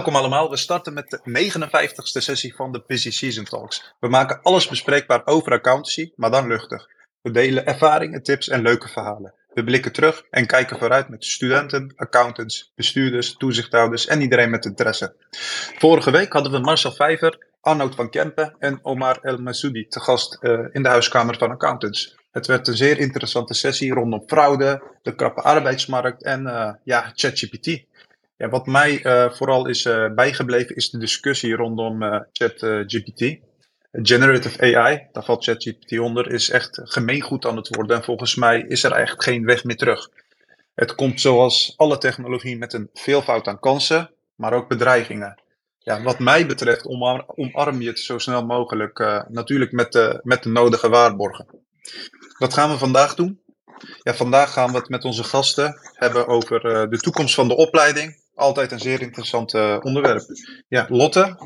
Welkom allemaal, we starten met de 59ste sessie van de Busy Season Talks. We maken alles bespreekbaar over accountancy, maar dan luchtig. We delen ervaringen, tips en leuke verhalen. We blikken terug en kijken vooruit met studenten, accountants, bestuurders, toezichthouders en iedereen met interesse. Vorige week hadden we Marcel Vijver, Arnoud van Kempen en Omar El Masoudi te gast uh, in de huiskamer van accountants. Het werd een zeer interessante sessie rondom fraude, de krappe arbeidsmarkt en uh, ja, ChatGPT. Ja, wat mij uh, vooral is bijgebleven is de discussie rondom ChatGPT. Generative AI, daar valt ChatGPT onder, is echt gemeengoed aan het worden. En volgens mij is er echt geen weg meer terug. Het komt zoals alle technologie met een veelvoud aan kansen, maar ook bedreigingen. Ja, wat mij betreft omar omarm je het zo snel mogelijk, natuurlijk met de, met de nodige waarborgen. Wat gaan we vandaag doen? Ja, vandaag gaan we het met onze gasten hebben over de toekomst van de opleiding. Altijd een zeer interessant uh, onderwerp. Ja, Lotte,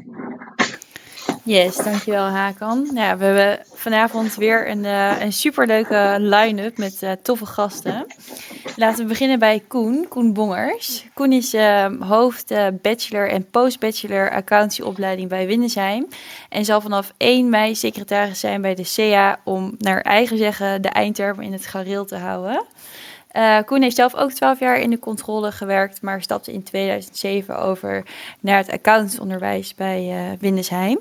Yes, dankjewel Hakan. Ja, we hebben vanavond weer een, uh, een superleuke line-up met uh, toffe gasten. Laten we beginnen bij Koen, Koen Bongers. Koen is uh, hoofd bachelor en post-bachelor accountieopleiding bij Windesheim. En zal vanaf 1 mei secretaris zijn bij de CA om naar eigen zeggen de eindtermen in het gareel te houden. Uh, Koen heeft zelf ook 12 jaar in de controle gewerkt, maar stapte in 2007 over naar het accountantsonderwijs bij uh, Windesheim.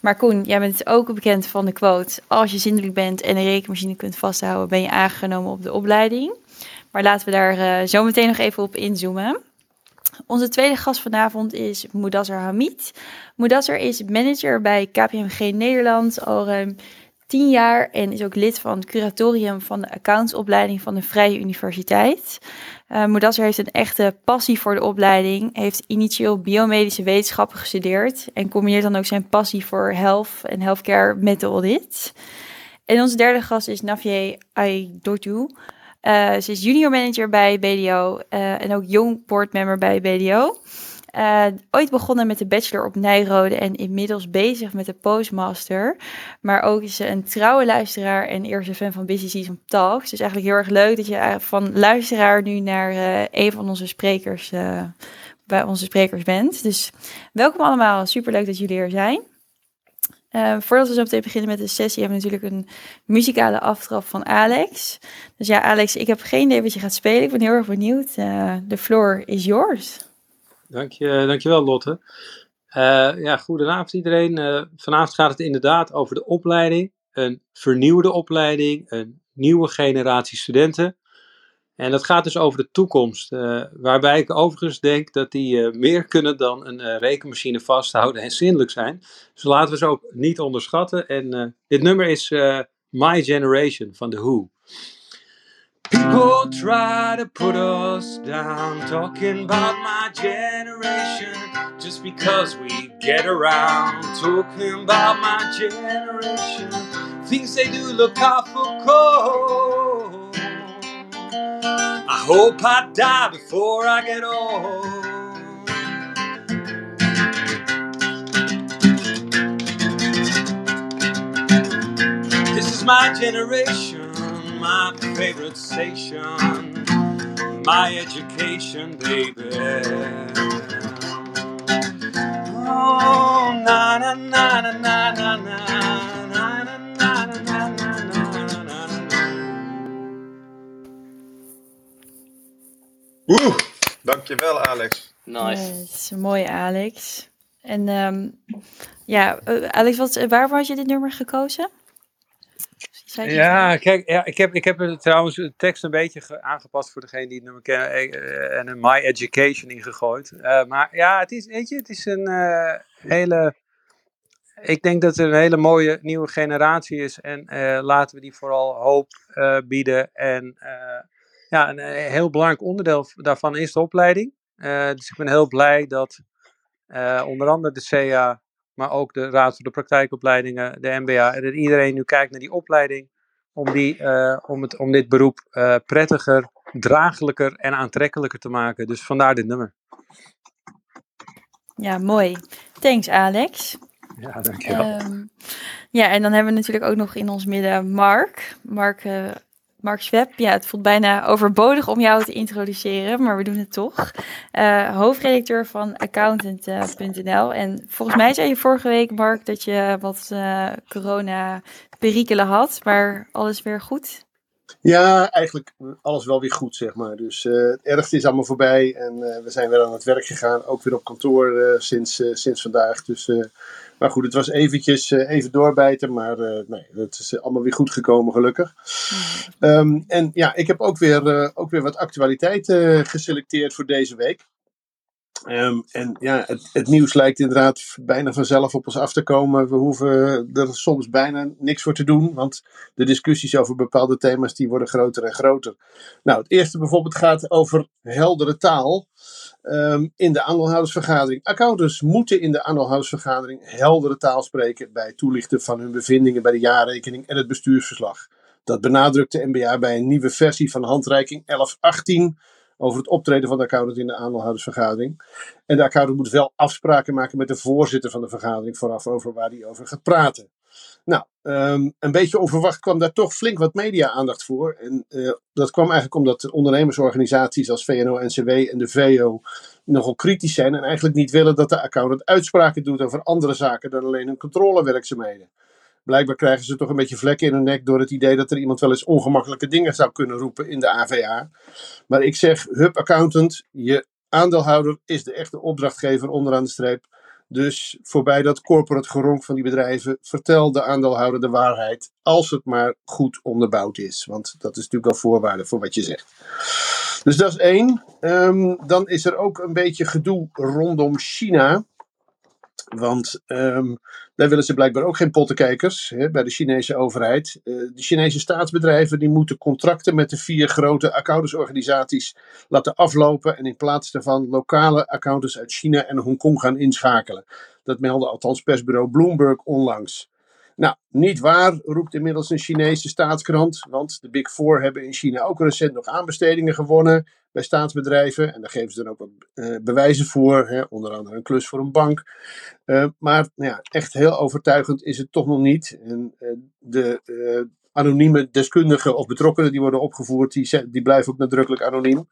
Maar Koen, jij bent ook bekend van de quote: Als je zindelijk bent en een rekenmachine kunt vasthouden, ben je aangenomen op de opleiding. Maar laten we daar uh, zo meteen nog even op inzoomen. Onze tweede gast vanavond is Moedasser Hamid. Moedasser is manager bij KPMG Nederland al ruim 10 jaar en is ook lid van het curatorium van de accountsopleiding van de Vrije Universiteit. Uh, Moedasser heeft een echte passie voor de opleiding, heeft initieel biomedische wetenschappen gestudeerd en combineert dan ook zijn passie voor health en healthcare met de audit. En onze derde gast is Navie Aidotu. Uh, ze is junior manager bij BDO uh, en ook jong boardmember bij BDO. Uh, ooit begonnen met de bachelor op Nijrode en inmiddels bezig met de postmaster. Maar ook is ze een trouwe luisteraar en eerste fan van Busy Season Talks. Dus eigenlijk heel erg leuk dat je van luisteraar nu naar uh, een van onze sprekers, bij onze sprekers bent. Dus welkom allemaal, superleuk dat jullie er zijn. Voordat we zo meteen beginnen met de sessie, hebben we natuurlijk een muzikale aftrap van Alex. Dus ja, Alex, ik heb geen idee wat je gaat spelen. Ik ben heel erg benieuwd. De floor is yours. Dank je, dankjewel Lotte. Uh, ja, goedenavond iedereen. Uh, vanavond gaat het inderdaad over de opleiding. Een vernieuwde opleiding, een nieuwe generatie studenten. En dat gaat dus over de toekomst. Uh, waarbij ik overigens denk dat die meer kunnen dan een rekenmachine vasthouden en zindelijk zijn. Dus laten we ze ook niet onderschatten. En dit nummer is My Generation van The Who. People try to put us down, talking about my generation, just because we get around. Talking about my generation, things they do look awful cold. I hope I die before I get old. This is my generation my favorite station, my education, baby. Oh, na na na na na na na. Oeh, dankjewel Alex. Nice. Yes, mooi Alex. En um, ja, Alex, wat, waarvoor had je dit nummer gekozen? Ja, kijk, ja, ik, heb, ik heb trouwens de tekst een beetje aangepast voor degene die het nummer kennen eh, en een My Education ingegooid. Uh, maar ja, het is, weet je, het is een uh, hele. Ik denk dat er een hele mooie nieuwe generatie is en uh, laten we die vooral hoop bieden. En ja, een heel belangrijk onderdeel daarvan is de opleiding. dus ik ben heel blij dat onder andere de CA maar ook de Raad voor de Praktijkopleidingen, de MBA, en dat iedereen nu kijkt naar die opleiding om, die, uh, om, het, om dit beroep uh, prettiger, draaglijker en aantrekkelijker te maken. Dus vandaar dit nummer. Ja, mooi. Thanks, Alex. Ja, dankjewel. Um, ja, en dan hebben we natuurlijk ook nog in ons midden Mark. Mark uh, Mark Schweb, ja, het voelt bijna overbodig om jou te introduceren, maar we doen het toch. Uh, hoofdredacteur van accountant.nl. En volgens mij zei je vorige week, Mark, dat je wat uh, corona-perikelen had, maar alles weer goed? Ja, eigenlijk alles wel weer goed, zeg maar. Dus het ergste is allemaal voorbij en we zijn weer aan het werk gegaan. Ook weer op kantoor sinds, sinds vandaag. Dus maar goed, het was eventjes uh, even doorbijten, maar uh, nee, het is allemaal weer goed gekomen, gelukkig. Um, en ja, ik heb ook weer, uh, ook weer wat actualiteit geselecteerd voor deze week. Um, en ja, het, het, nieuws lijkt inderdaad bijna vanzelf op ons af te komen. We hoeven er soms bijna niks voor te doen, want de discussies over bepaalde thema's die worden groter en groter. Nou, het eerste bijvoorbeeld gaat over heldere taal um, in de aandeelhoudersvergadering. Accountants moeten in de aandeelhoudersvergadering heldere taal spreken bij het toelichten van hun bevindingen bij de jaarrekening en het bestuursverslag. Dat benadrukt de NBA bij een nieuwe versie van handreiking 1118 over het optreden van de accountant in de aandeelhoudersvergadering. En de accountant moet wel afspraken maken met de voorzitter van de vergadering vooraf over waar hij over gaat praten. Nou, um, een beetje onverwacht kwam daar toch flink wat media-aandacht voor. En uh, dat kwam eigenlijk omdat ondernemersorganisaties als VNO-NCW en de VO nogal kritisch zijn en eigenlijk niet willen dat de accountant uitspraken doet over andere zaken dan alleen hun controlewerkzaamheden. Blijkbaar krijgen ze toch een beetje vlekken in hun nek door het idee dat er iemand wel eens ongemakkelijke dingen zou kunnen roepen in de AVA. Maar ik zeg, hub accountant, je aandeelhouder is de echte opdrachtgever onderaan de streep. Dus voorbij dat corporate geronk van die bedrijven, vertel de aandeelhouder de waarheid, als het maar goed onderbouwd is. Want dat is natuurlijk wel voorwaarde voor wat je zegt. Dus dat is één. Um, dan is er ook een beetje gedoe rondom China. Want um, daar willen ze blijkbaar ook geen pottenkijkers hè, bij de Chinese overheid. Uh, de Chinese staatsbedrijven die moeten contracten met de vier grote accountantsorganisaties laten aflopen. En in plaats daarvan lokale accountants uit China en Hongkong gaan inschakelen. Dat meldde althans persbureau Bloomberg onlangs. Nou, niet waar, roept inmiddels een Chinese staatskrant. Want de Big Four hebben in China ook recent nog aanbestedingen gewonnen bij staatsbedrijven. En daar geven ze dan ook wat uh, bewijzen voor. Hè, onder andere een klus voor een bank. Uh, maar nou ja, echt heel overtuigend is het toch nog niet. En uh, de anonieme deskundigen of betrokkenen die worden opgevoerd, die, die blijven ook nadrukkelijk anoniem.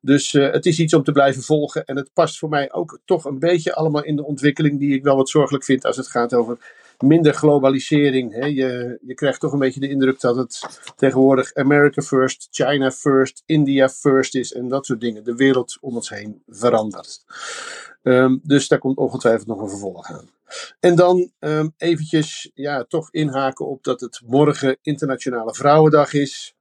Dus het is iets om te blijven volgen. En het past voor mij ook toch een beetje allemaal in de ontwikkeling die ik wel wat zorgelijk vind als het gaat over minder globalisering. Hè. Je, je krijgt toch een beetje de indruk dat het tegenwoordig America first, China first, India first is en dat soort dingen. De wereld om ons heen verandert. Um, dus daar komt ongetwijfeld nog een vervolg aan. En dan um, eventjes ja, toch inhaken op dat het morgen Internationale Vrouwendag is.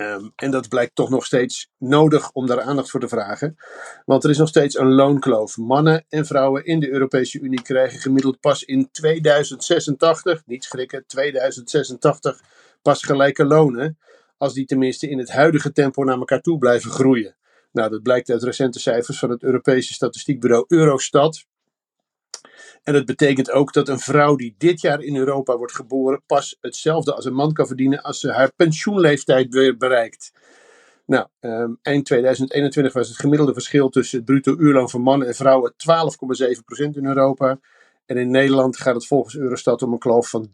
Um, en dat blijkt toch nog steeds nodig om daar aandacht voor te vragen. Want er is nog steeds een loonkloof. Mannen en vrouwen in de Europese Unie krijgen gemiddeld pas in 2086, niet schrikken, 2086 pas gelijke lonen. Als die tenminste in het huidige tempo naar elkaar toe blijven groeien. Nou, dat blijkt uit recente cijfers van het Europese statistiekbureau Eurostat. En dat betekent ook dat een vrouw die dit jaar in Europa wordt geboren pas hetzelfde als een man kan verdienen als ze haar pensioenleeftijd weer bereikt. Nou, um, eind 2021 was het gemiddelde verschil tussen het bruto uurloon van mannen en vrouwen 12,7% in Europa. En in Nederland gaat het volgens Eurostat om een kloof van 13,5%.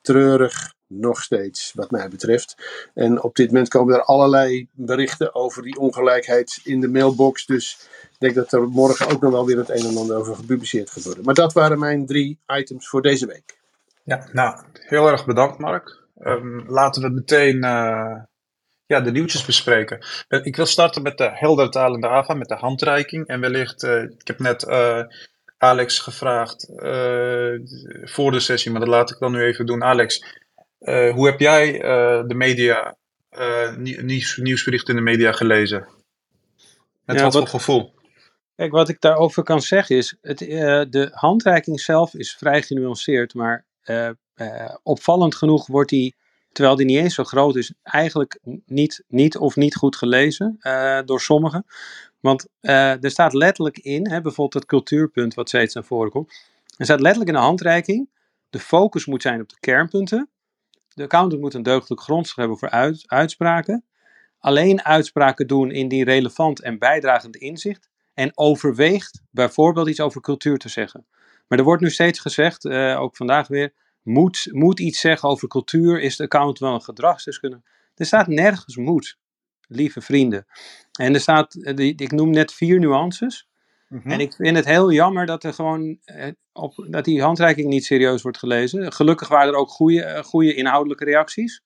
Treurig, nog steeds, wat mij betreft. En op dit moment komen er allerlei berichten over die ongelijkheid in de mailbox. Dus denk dat er morgen ook nog wel weer het een en ander over gepubliceerd gaat worden. Maar dat waren mijn drie items voor deze week. Ja, nou, heel erg bedankt Mark. Um, laten we meteen uh, ja, de nieuwtjes bespreken. Ik wil starten met de heldertalende AVA, met de handreiking. En wellicht, uh, ik heb net Alex gevraagd voor de sessie, maar dat laat ik dan nu even doen. Alex, hoe heb jij de media, nieuws, nieuwsberichten in de media gelezen? Met ja, wat voor gevoel? Kijk, wat ik daarover kan zeggen is, het, uh, de handreiking zelf is vrij genuanceerd, maar uh, uh, opvallend genoeg wordt die, terwijl die niet eens zo groot is, eigenlijk niet, niet of niet goed gelezen door sommigen. Want er staat letterlijk in, hè, bijvoorbeeld het cultuurpunt wat steeds naar voren komt, er staat letterlijk in de handreiking, de focus moet zijn op de kernpunten. De accountant moet een deugdelijk grondslag hebben voor uit, uitspraken. Alleen uitspraken doen in die relevant en bijdragend inzicht en overweegt bijvoorbeeld iets over cultuur te zeggen. Maar er wordt nu steeds gezegd, uh, ook vandaag weer, moet, moet iets zeggen over cultuur. Is de account wel een gedragsdeskundige? Er staat nergens moet, lieve vrienden. En er staat, eh, ik noem net vier nuances. Mhm. En ik vind het heel jammer dat, er gewoon, eh, op, dat die handreiking niet serieus wordt gelezen. Gelukkig waren er ook goede, eh, goede inhoudelijke reacties.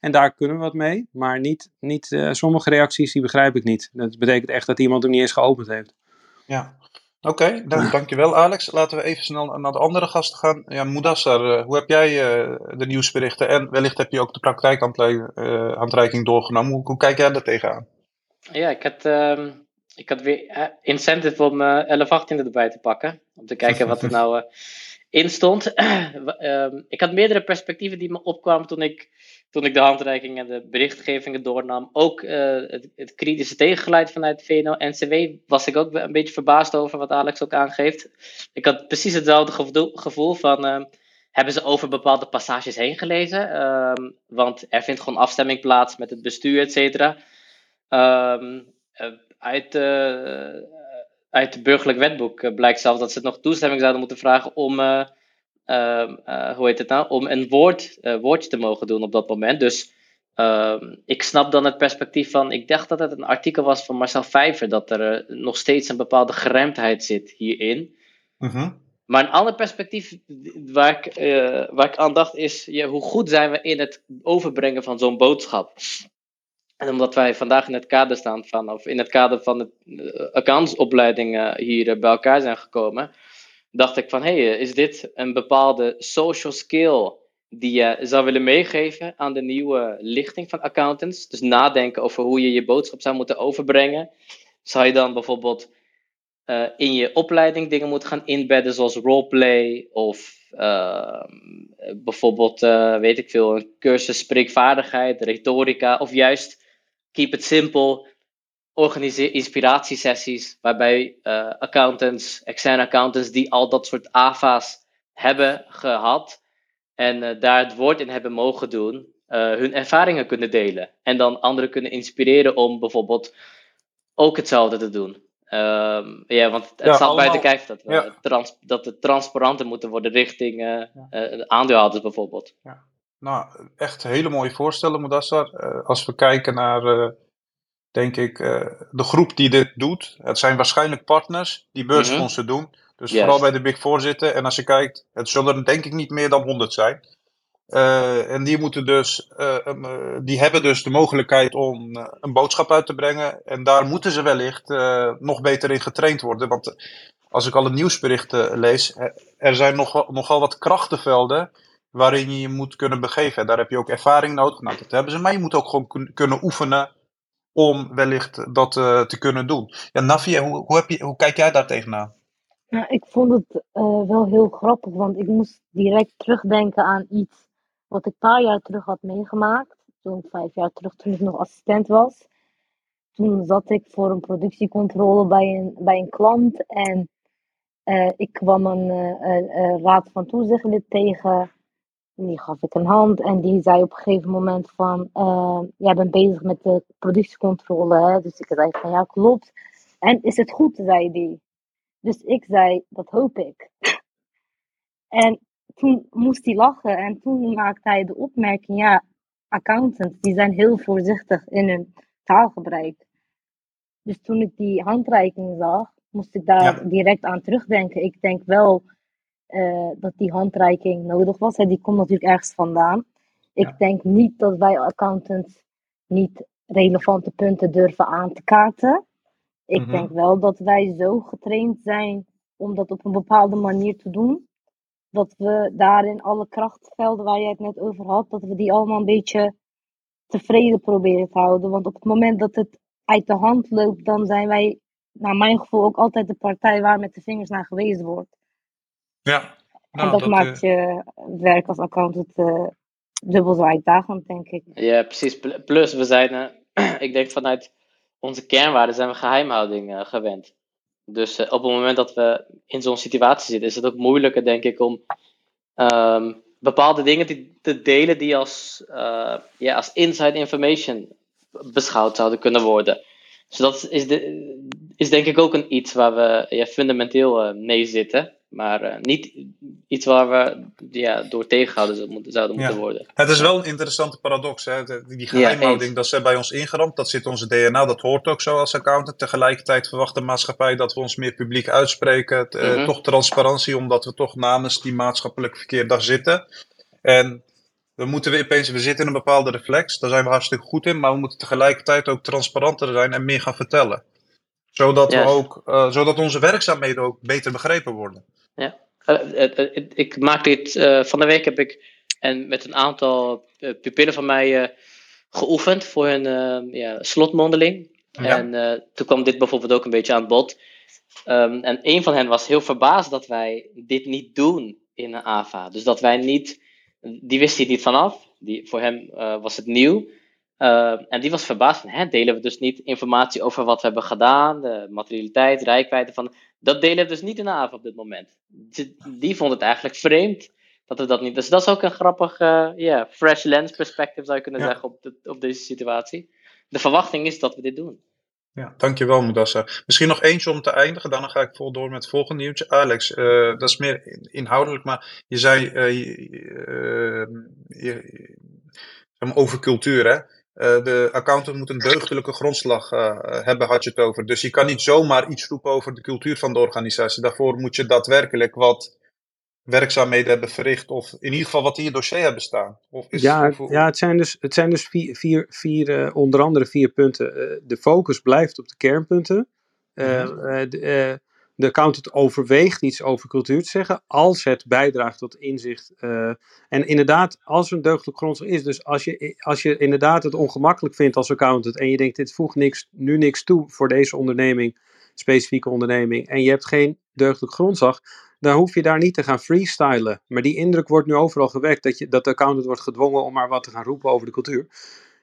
En daar kunnen we wat mee. Maar niet, niet, eh, sommige reacties die begrijp ik niet. Dat betekent echt dat iemand hem niet eens geopend heeft. Ja. Oké, dan, dankjewel Alex. Laten we even snel naar de andere gasten gaan. Ja, Moedassar, eh, hoe heb jij eh, de nieuwsberichten en wellicht heb je ook de praktijkhandreiking doorgenomen. Hoe, hoe kijk jij daar tegenaan? Ja, ik had, ehm, ik had weer eh, incentive om eh 1118 erbij te pakken. Om te kijken wat er nou eh, in stond. Ehm, ik had meerdere perspectieven die me opkwamen toen ik, toen ik de handreiking en de berichtgevingen doornam. Ook het, het kritische tegengeluid vanuit VNO-NCW was ik ook een beetje verbaasd over, wat Alex ook aangeeft. Ik had precies hetzelfde gevoel, van... ehm, hebben ze over bepaalde passages heen gelezen? Ehm, want er vindt gewoon afstemming plaats met het bestuur, et cetera. Ehm, eh, uit, eh, uit het burgerlijk wetboek eh, blijkt zelfs dat ze nog toestemming zouden moeten vragen om, eh, ehm, eh, hoe heet het nou, om een woord, woordje te mogen doen op dat moment. Dus ehm, ik snap dan het perspectief van, ik dacht dat het een artikel was van Marcel Vijver, dat er nog steeds een bepaalde geremdheid zit hierin. Mhm. Maar een ander perspectief waar ik, waar ik aan dacht is, ja, hoe goed zijn we in het overbrengen van zo'n boodschap? En omdat wij vandaag in het kader staan van, of in het kader van de eh, hier eh, bij elkaar zijn gekomen, dacht ik van, hé, hey, is dit een bepaalde social skill die je zou willen meegeven aan de nieuwe lichting van accountants? Dus nadenken over hoe je je boodschap zou moeten overbrengen. Zou je dan bijvoorbeeld in je opleiding dingen moeten gaan inbedden, zoals roleplay of uh, bijvoorbeeld, weet ik veel, een cursus spreekvaardigheid, retorica, of juist keep it simple, organiseer inspiratiesessies waarbij uh, accountants, externe accountants die al dat soort AVA's hebben gehad en daar het woord in hebben mogen doen, hun ervaringen kunnen delen en dan anderen kunnen inspireren om bijvoorbeeld ook hetzelfde te doen. Um, ja, want het Ja, staat buiten kijf dat, we ja. trans, dat het transparanter moeten worden richting eh, eh, aandeelhouders bijvoorbeeld. Nou, echt hele mooie voorstellen, Modassar. Eh, als we kijken naar, eh, denk ik, eh, de groep die dit doet. Het zijn waarschijnlijk partners die beursfondsen doen. Dus Juist. vooral bij de Big Four zitten. En als je kijkt, het zullen er denk ik niet meer dan 100 zijn. En die, moeten dus, um, die hebben dus de mogelijkheid om een boodschap uit te brengen. En daar moeten ze wellicht nog beter in getraind worden. Want als ik al het nieuwsberichten lees, er zijn nogal, nogal wat krachtenvelden waarin je je moet kunnen begeven. En daar heb je ook ervaring nodig. Nou, dat hebben ze. Maar je moet ook gewoon kun- kunnen oefenen om wellicht dat eh, te kunnen doen. Ja, Navi, hoe, hoe, heb je, hoe kijk jij daar tegenaan? Nou, ik vond het eh, wel heel grappig, want ik moest direct terugdenken aan iets wat ik een paar jaar terug had meegemaakt. Zo'n vijf jaar terug, toen ik nog assistent was. Toen zat ik voor een productiecontrole bij een, bij een klant en eh, ik kwam een raad van toezichtlid tegen. Die gaf ik een hand en die zei op een gegeven moment van, eh, jij bent bezig met de productiecontrole, hè? Dus ik zei van, ja klopt. En is het goed, zei die. Dus ik zei, dat hoop ik. En toen moest hij lachen en toen maakte hij de opmerking, ja, accountants, die zijn heel voorzichtig in hun taalgebruik. Dus toen ik die handreiking zag, moest ik daar Ja. direct aan terugdenken. Ik denk wel eh, dat die handreiking nodig was. Hè. Die komt natuurlijk ergens vandaan. Ik Ja. denk niet dat wij accountants niet relevante punten durven aan te kaarten. Ik Mhm. denk wel dat wij zo getraind zijn om dat op een bepaalde manier te doen. Dat we daarin alle krachtvelden waar jij het net over had, dat we die allemaal een beetje tevreden proberen te houden. Want op het moment dat het uit de hand loopt, dan zijn wij, naar mijn gevoel, ook altijd de partij waar met de vingers naar gewezen wordt. Ja. en dat, maakt je werk als accountant eh, dubbel zo uitdagend, denk ik. Ja, precies. Pl- Plus, we zijn, eh, ik denk vanuit onze kernwaarden zijn we geheimhouding eh, gewend. Dus eh, op het moment dat we in zo'n situatie zitten, is het ook moeilijker, denk ik, om ehm, bepaalde dingen te, te delen die als, eh, ja, als inside information beschouwd zouden kunnen worden. Dus dat is, de, is denk ik ook een iets waar we ja, fundamenteel eh, mee zitten. Maar eh, niet, iets waar we ja, door tegengehouden zouden moeten, Ja. worden. Het is wel een interessante paradox. Hè? Die geheimhouding, eens. dat zit bij ons ingeramd. Dat zit in onze DNA. Dat hoort ook zo als accountant. Tegelijkertijd verwacht de maatschappij dat we ons meer publiek uitspreken. eh, Mhm. toch transparantie, omdat we toch namens die maatschappelijk verkeer daar zitten. En we moeten weer opeens, we zitten in een bepaalde reflex. Daar zijn we hartstikke goed in. Maar we moeten tegelijkertijd ook transparanter zijn en meer gaan vertellen. Zodat, we Ja. ook, eh, zodat onze werkzaamheden ook beter begrepen worden. Eh, eh, eh, ik maak dit, van de week heb ik en met een aantal pupillen van mij geoefend voor hun ja, slotmondeling. Ja. En toen kwam dit bijvoorbeeld ook een beetje aan bod. Ehm, en een van hen was heel verbaasd dat wij dit niet doen in een AVA. Dus dat wij niet, die wist hier niet vanaf. Die, voor hem was het nieuw. Ehm, en die was verbaasd van, hè, delen we dus niet informatie over wat we hebben gedaan, de materialiteit, rijkwijde van, dat delen we dus niet in de AVA op dit moment. Die, die vond het eigenlijk vreemd dat we dat niet. Dus dat is ook een grappig, eh, ja, fresh lens perspective zou je kunnen Ja. zeggen op, de, op deze situatie. De verwachting is dat we dit doen. Ja, dankjewel Moedassa. Misschien nog eentje om te eindigen, dan ga ik vol door met het volgende nieuwtje. Alex, eh, dat is meer in- inhoudelijk, maar je zei eh, je- over cultuur, hè? Eh, de accountant moet een deugdelijke grondslag eh, hebben, had je het over. Dus je kan niet zomaar iets roepen over de cultuur van de organisatie. Daarvoor moet je daadwerkelijk wat werkzaamheden hebben verricht, of in ieder geval wat in je dossier hebben staan. Of is, Ja, ja het zijn dus, het zijn dus vier, vier, vier eh, onder andere vier punten. De focus blijft op de kernpunten. De, eh, de accountant overweegt iets over cultuur te zeggen als het bijdraagt tot inzicht. eh, en inderdaad, als er een deugdelijk grondslag is, dus als je, als je inderdaad het ongemakkelijk vindt als accountant en je denkt dit voegt niks, nu niks toe voor deze onderneming, specifieke onderneming, en je hebt geen deugdelijk grondslag, dan hoef je daar niet te gaan freestylen. Maar die indruk wordt nu overal gewekt dat, je, dat de accountant wordt gedwongen om maar wat te gaan roepen over de cultuur.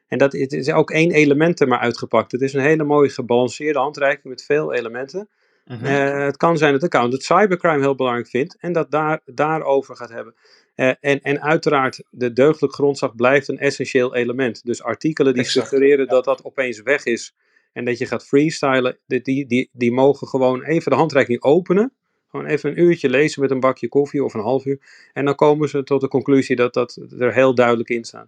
En dat is ook één element er maar uitgepakt. Het is een hele mooie gebalanceerde handreiking met veel elementen. Mhm. Eh, het kan zijn dat de accountant cybercrime heel belangrijk vindt en dat daar, daarover gaat hebben. Eh, en, en uiteraard, de deugdelijk grondslag blijft een essentieel element. Dus artikelen die Exact, suggereren dat dat opeens weg is en dat je gaat freestylen, die, die, die, die mogen gewoon even de handreiking openen. Gewoon even een uurtje lezen met een bakje koffie of een half uur. En dan komen ze tot de conclusie dat dat er heel duidelijk in staat.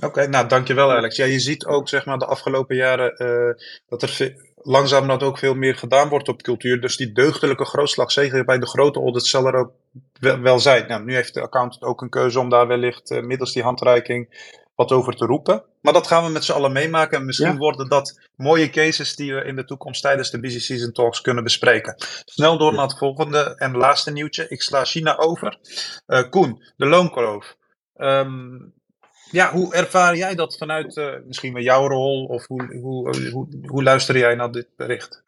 Oké, nou dankjewel Alex. Ja, je ziet ook zeg maar de afgelopen jaren eh, dat er langzaam dat ook veel meer gedaan wordt op cultuur. Dus die deugdelijke grootslag, zeker bij de grote audits, zal er ook wel, zijn. Nou, nu heeft de accountant ook een keuze om daar wellicht eh, middels die handreiking wat over te roepen. Maar dat gaan we met z'n allen meemaken. En misschien Ja. worden dat mooie cases die we in de toekomst tijdens de Busy Season Talks kunnen bespreken. Snel door naar het volgende en laatste nieuwtje. Ik sla China over. Eh, Koen, de loonkloof. Ehm, ja, hoe ervaar jij dat vanuit eh, misschien wel jouw rol? Of hoe, hoe, hoe, luister jij naar dit bericht?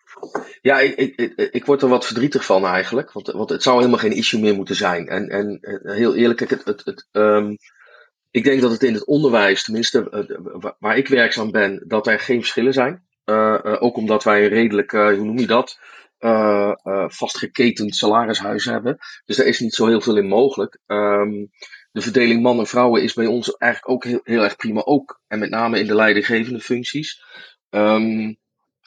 Ja, ik, ik, ik, word er wat verdrietig van eigenlijk. Want, want het zou helemaal geen issue meer moeten zijn. En, en heel eerlijk, het, het, het, ehm, ik denk dat het in het onderwijs, tenminste eh, wa- waar ik werkzaam ben, dat er geen verschillen zijn. Eh, ook omdat wij een redelijk, hoe noem je dat, vastgeketend salarishuis hebben. Dus daar is niet zo heel veel in mogelijk. Ehm, de verdeling man en vrouwen is bij ons eigenlijk ook heel, heel erg prima. Ook en met name in de leidinggevende functies. Ehm,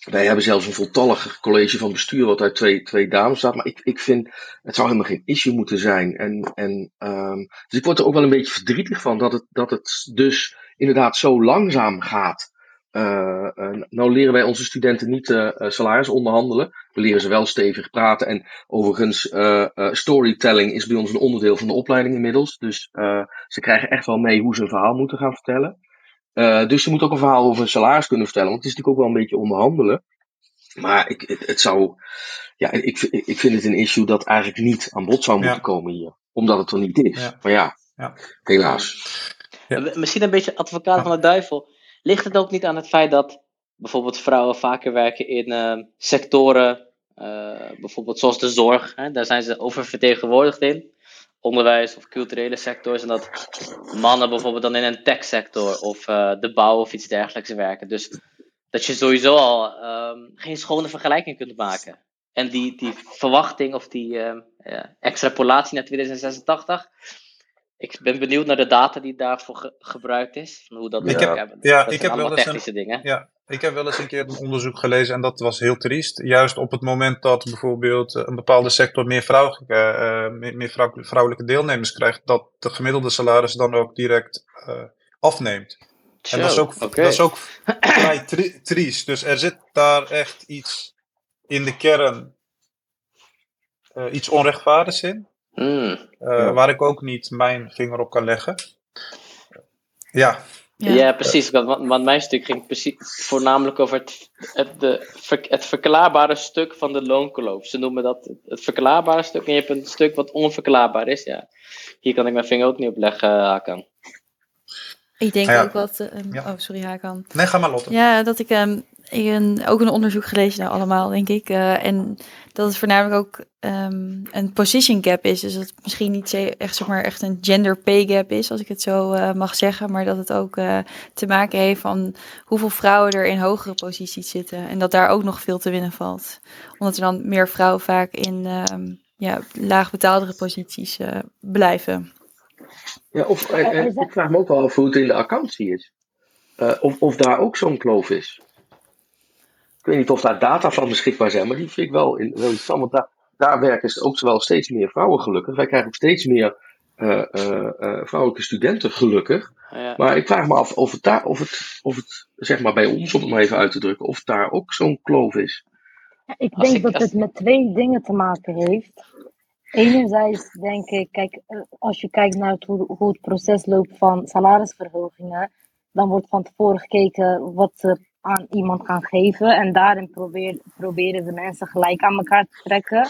wij hebben zelfs een voltallig college van bestuur wat uit twee, twee dames bestaat. Maar ik, ik vind, het zou helemaal geen issue moeten zijn. En, en, ehm, dus ik word er ook wel een beetje verdrietig van dat het, dat het dus inderdaad zo langzaam gaat. Eh, eh, nou leren wij onze studenten niet eh, salaris onderhandelen. We leren ze wel stevig praten. En overigens, eh, eh, storytelling is bij ons een onderdeel van de opleiding inmiddels. Dus eh, ze krijgen echt wel mee hoe ze een verhaal moeten gaan vertellen. Eh, dus je moet ook een verhaal over een salaris kunnen vertellen. Want het is natuurlijk ook wel een beetje onderhandelen. Maar ik, het, het zou. Ja, ik, ik vind het een issue dat eigenlijk niet aan bod zou moeten Ja. komen hier. Omdat het er niet is. Ja. Maar ja, Ja. helaas. Misschien een beetje advocaat van de duivel. Ligt het ook niet aan het feit dat bijvoorbeeld vrouwen vaker werken in eh, sectoren, eh, bijvoorbeeld zoals de zorg, hè, daar zijn ze oververtegenwoordigd in, onderwijs of culturele sectors, en dat mannen bijvoorbeeld dan in een techsector of eh, de bouw of iets dergelijks werken. Dus dat je sowieso al ehm, geen schone vergelijking kunt maken. En die, die verwachting of die ehm, extrapolatie naar 2086, ik ben benieuwd naar de data die daarvoor ge- gebruikt is. Van hoe dat Ik heb- ja, ik heb wel eens een- technische dingen. Ja, ik heb wel eens een keer een onderzoek gelezen en dat was heel triest. Juist op het moment dat bijvoorbeeld eh, een bepaalde sector meer, vrouwelijke, eh, meer, meer vrouw- vrouwelijke deelnemers krijgt, dat de gemiddelde salaris dan ook direct eh, afneemt. En dat is ook, dat is ook vrij tri- triest. Dus er zit daar echt iets in de kern, eh, iets onrechtvaardigs in, Hmm. eh, Ja. waar ik ook niet mijn vinger op kan leggen. Ja, Ja, precies. Want, want- want mijn stuk ging precies, voornamelijk over het, het, de, ver- het verklaarbare stuk van de loonkloof. Ze noemen dat het verklaarbare stuk. En je hebt een stuk wat onverklaarbaar is. Ja. Hier kan ik mijn vinger ook niet op leggen, Hakan. Ik denk Ja. ook wat... eh, Ja. Oh, sorry Hakan. nee, ga maar Lotte. Ja, dat ik, ehm, ik een, ook een onderzoek gelezen, nou allemaal denk ik. eh, en dat het voornamelijk ook ehm, een position gap is. Dus dat het misschien niet echt, zeg maar, echt een gender pay gap is, als ik het zo eh, mag zeggen. Maar dat het ook te maken heeft van hoeveel vrouwen er in hogere posities zitten. En dat daar ook nog veel te winnen valt. Omdat er dan meer vrouwen vaak in ehm ja, laag betaaldere posities blijven. Ja, of, en, en ik vraag me ook wel af hoe het in de accountie is. Eh, of, of daar ook zo'n kloof is. Ik weet niet of daar data van beschikbaar zijn, maar die vind ik wel, in, wel interessant. Want daar, daar werken ze ook wel steeds meer vrouwen gelukkig. Wij krijgen ook steeds meer eh, eh, eh, vrouwelijke studenten gelukkig. Ja. Maar ik vraag me af of het daar, of het, of het zeg maar bij ons, om het maar even uit te drukken, of daar ook zo'n kloof is. Ik Als denk ik- dat als- het met twee dingen te maken heeft. Enerzijds denk ik, kijk, eh, als je kijkt naar het, hoe, het proces loopt van salarisverhogingen, dan wordt van tevoren gekeken wat ze aan iemand gaan geven. En daarin proberen de mensen gelijk aan elkaar te trekken.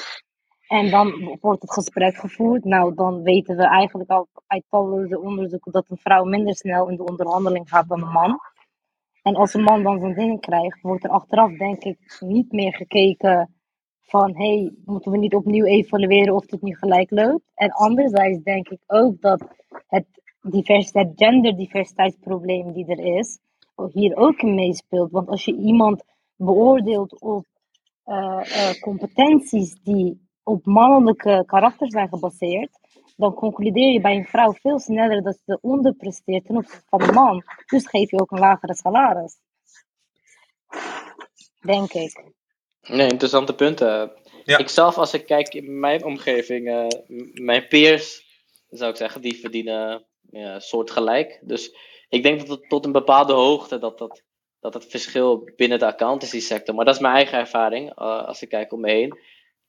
En dan wordt het gesprek gevoerd. Nou, dan weten we eigenlijk al uit talloze onderzoeken dat een vrouw minder snel in de onderhandeling gaat dan een man. En als een man dan zo'n ding krijgt, wordt er achteraf denk ik niet meer gekeken van hey, moeten we niet opnieuw evalueren of het nu gelijk loopt. En anderzijds denk ik ook dat het diversiteit, genderdiversiteitsprobleem die er is, hier ook meespeelt. Want als je iemand beoordeelt op eh, eh, competenties die op mannelijke karakter zijn gebaseerd, dan concludeer je bij een vrouw veel sneller dat ze onderpresteert ten opzichte van een man. Dus geef je ook een lagere salaris. Denk ik. Nee, interessante punten. Ja. Ik zelf, als ik kijk in mijn omgeving, eh, mijn peers, zou ik zeggen, die verdienen ja, soortgelijk. Dus ik denk dat het tot een bepaalde hoogte, dat, dat, dat het verschil binnen de accountancy sector, maar dat is mijn eigen ervaring, eh, als ik kijk om me heen,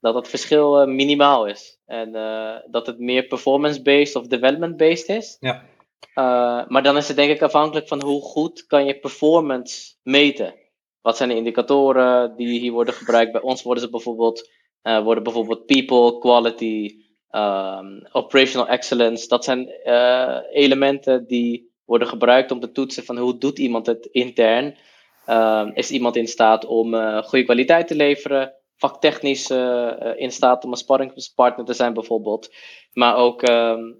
dat het verschil eh, minimaal is. En dat het meer performance-based of development-based is. Ja. Maar dan is het denk ik afhankelijk van hoe goed kan je performance meten. Wat zijn de indicatoren die hier worden gebruikt? Bij ons worden ze bijvoorbeeld, uh, worden bijvoorbeeld people, quality, um, operational excellence. Dat zijn uh, elementen die worden gebruikt om te toetsen van hoe doet iemand het intern. Uh, is iemand in staat om goede kwaliteit te leveren? Vaktechnisch in staat om een sparringspartner te zijn bijvoorbeeld. Maar ook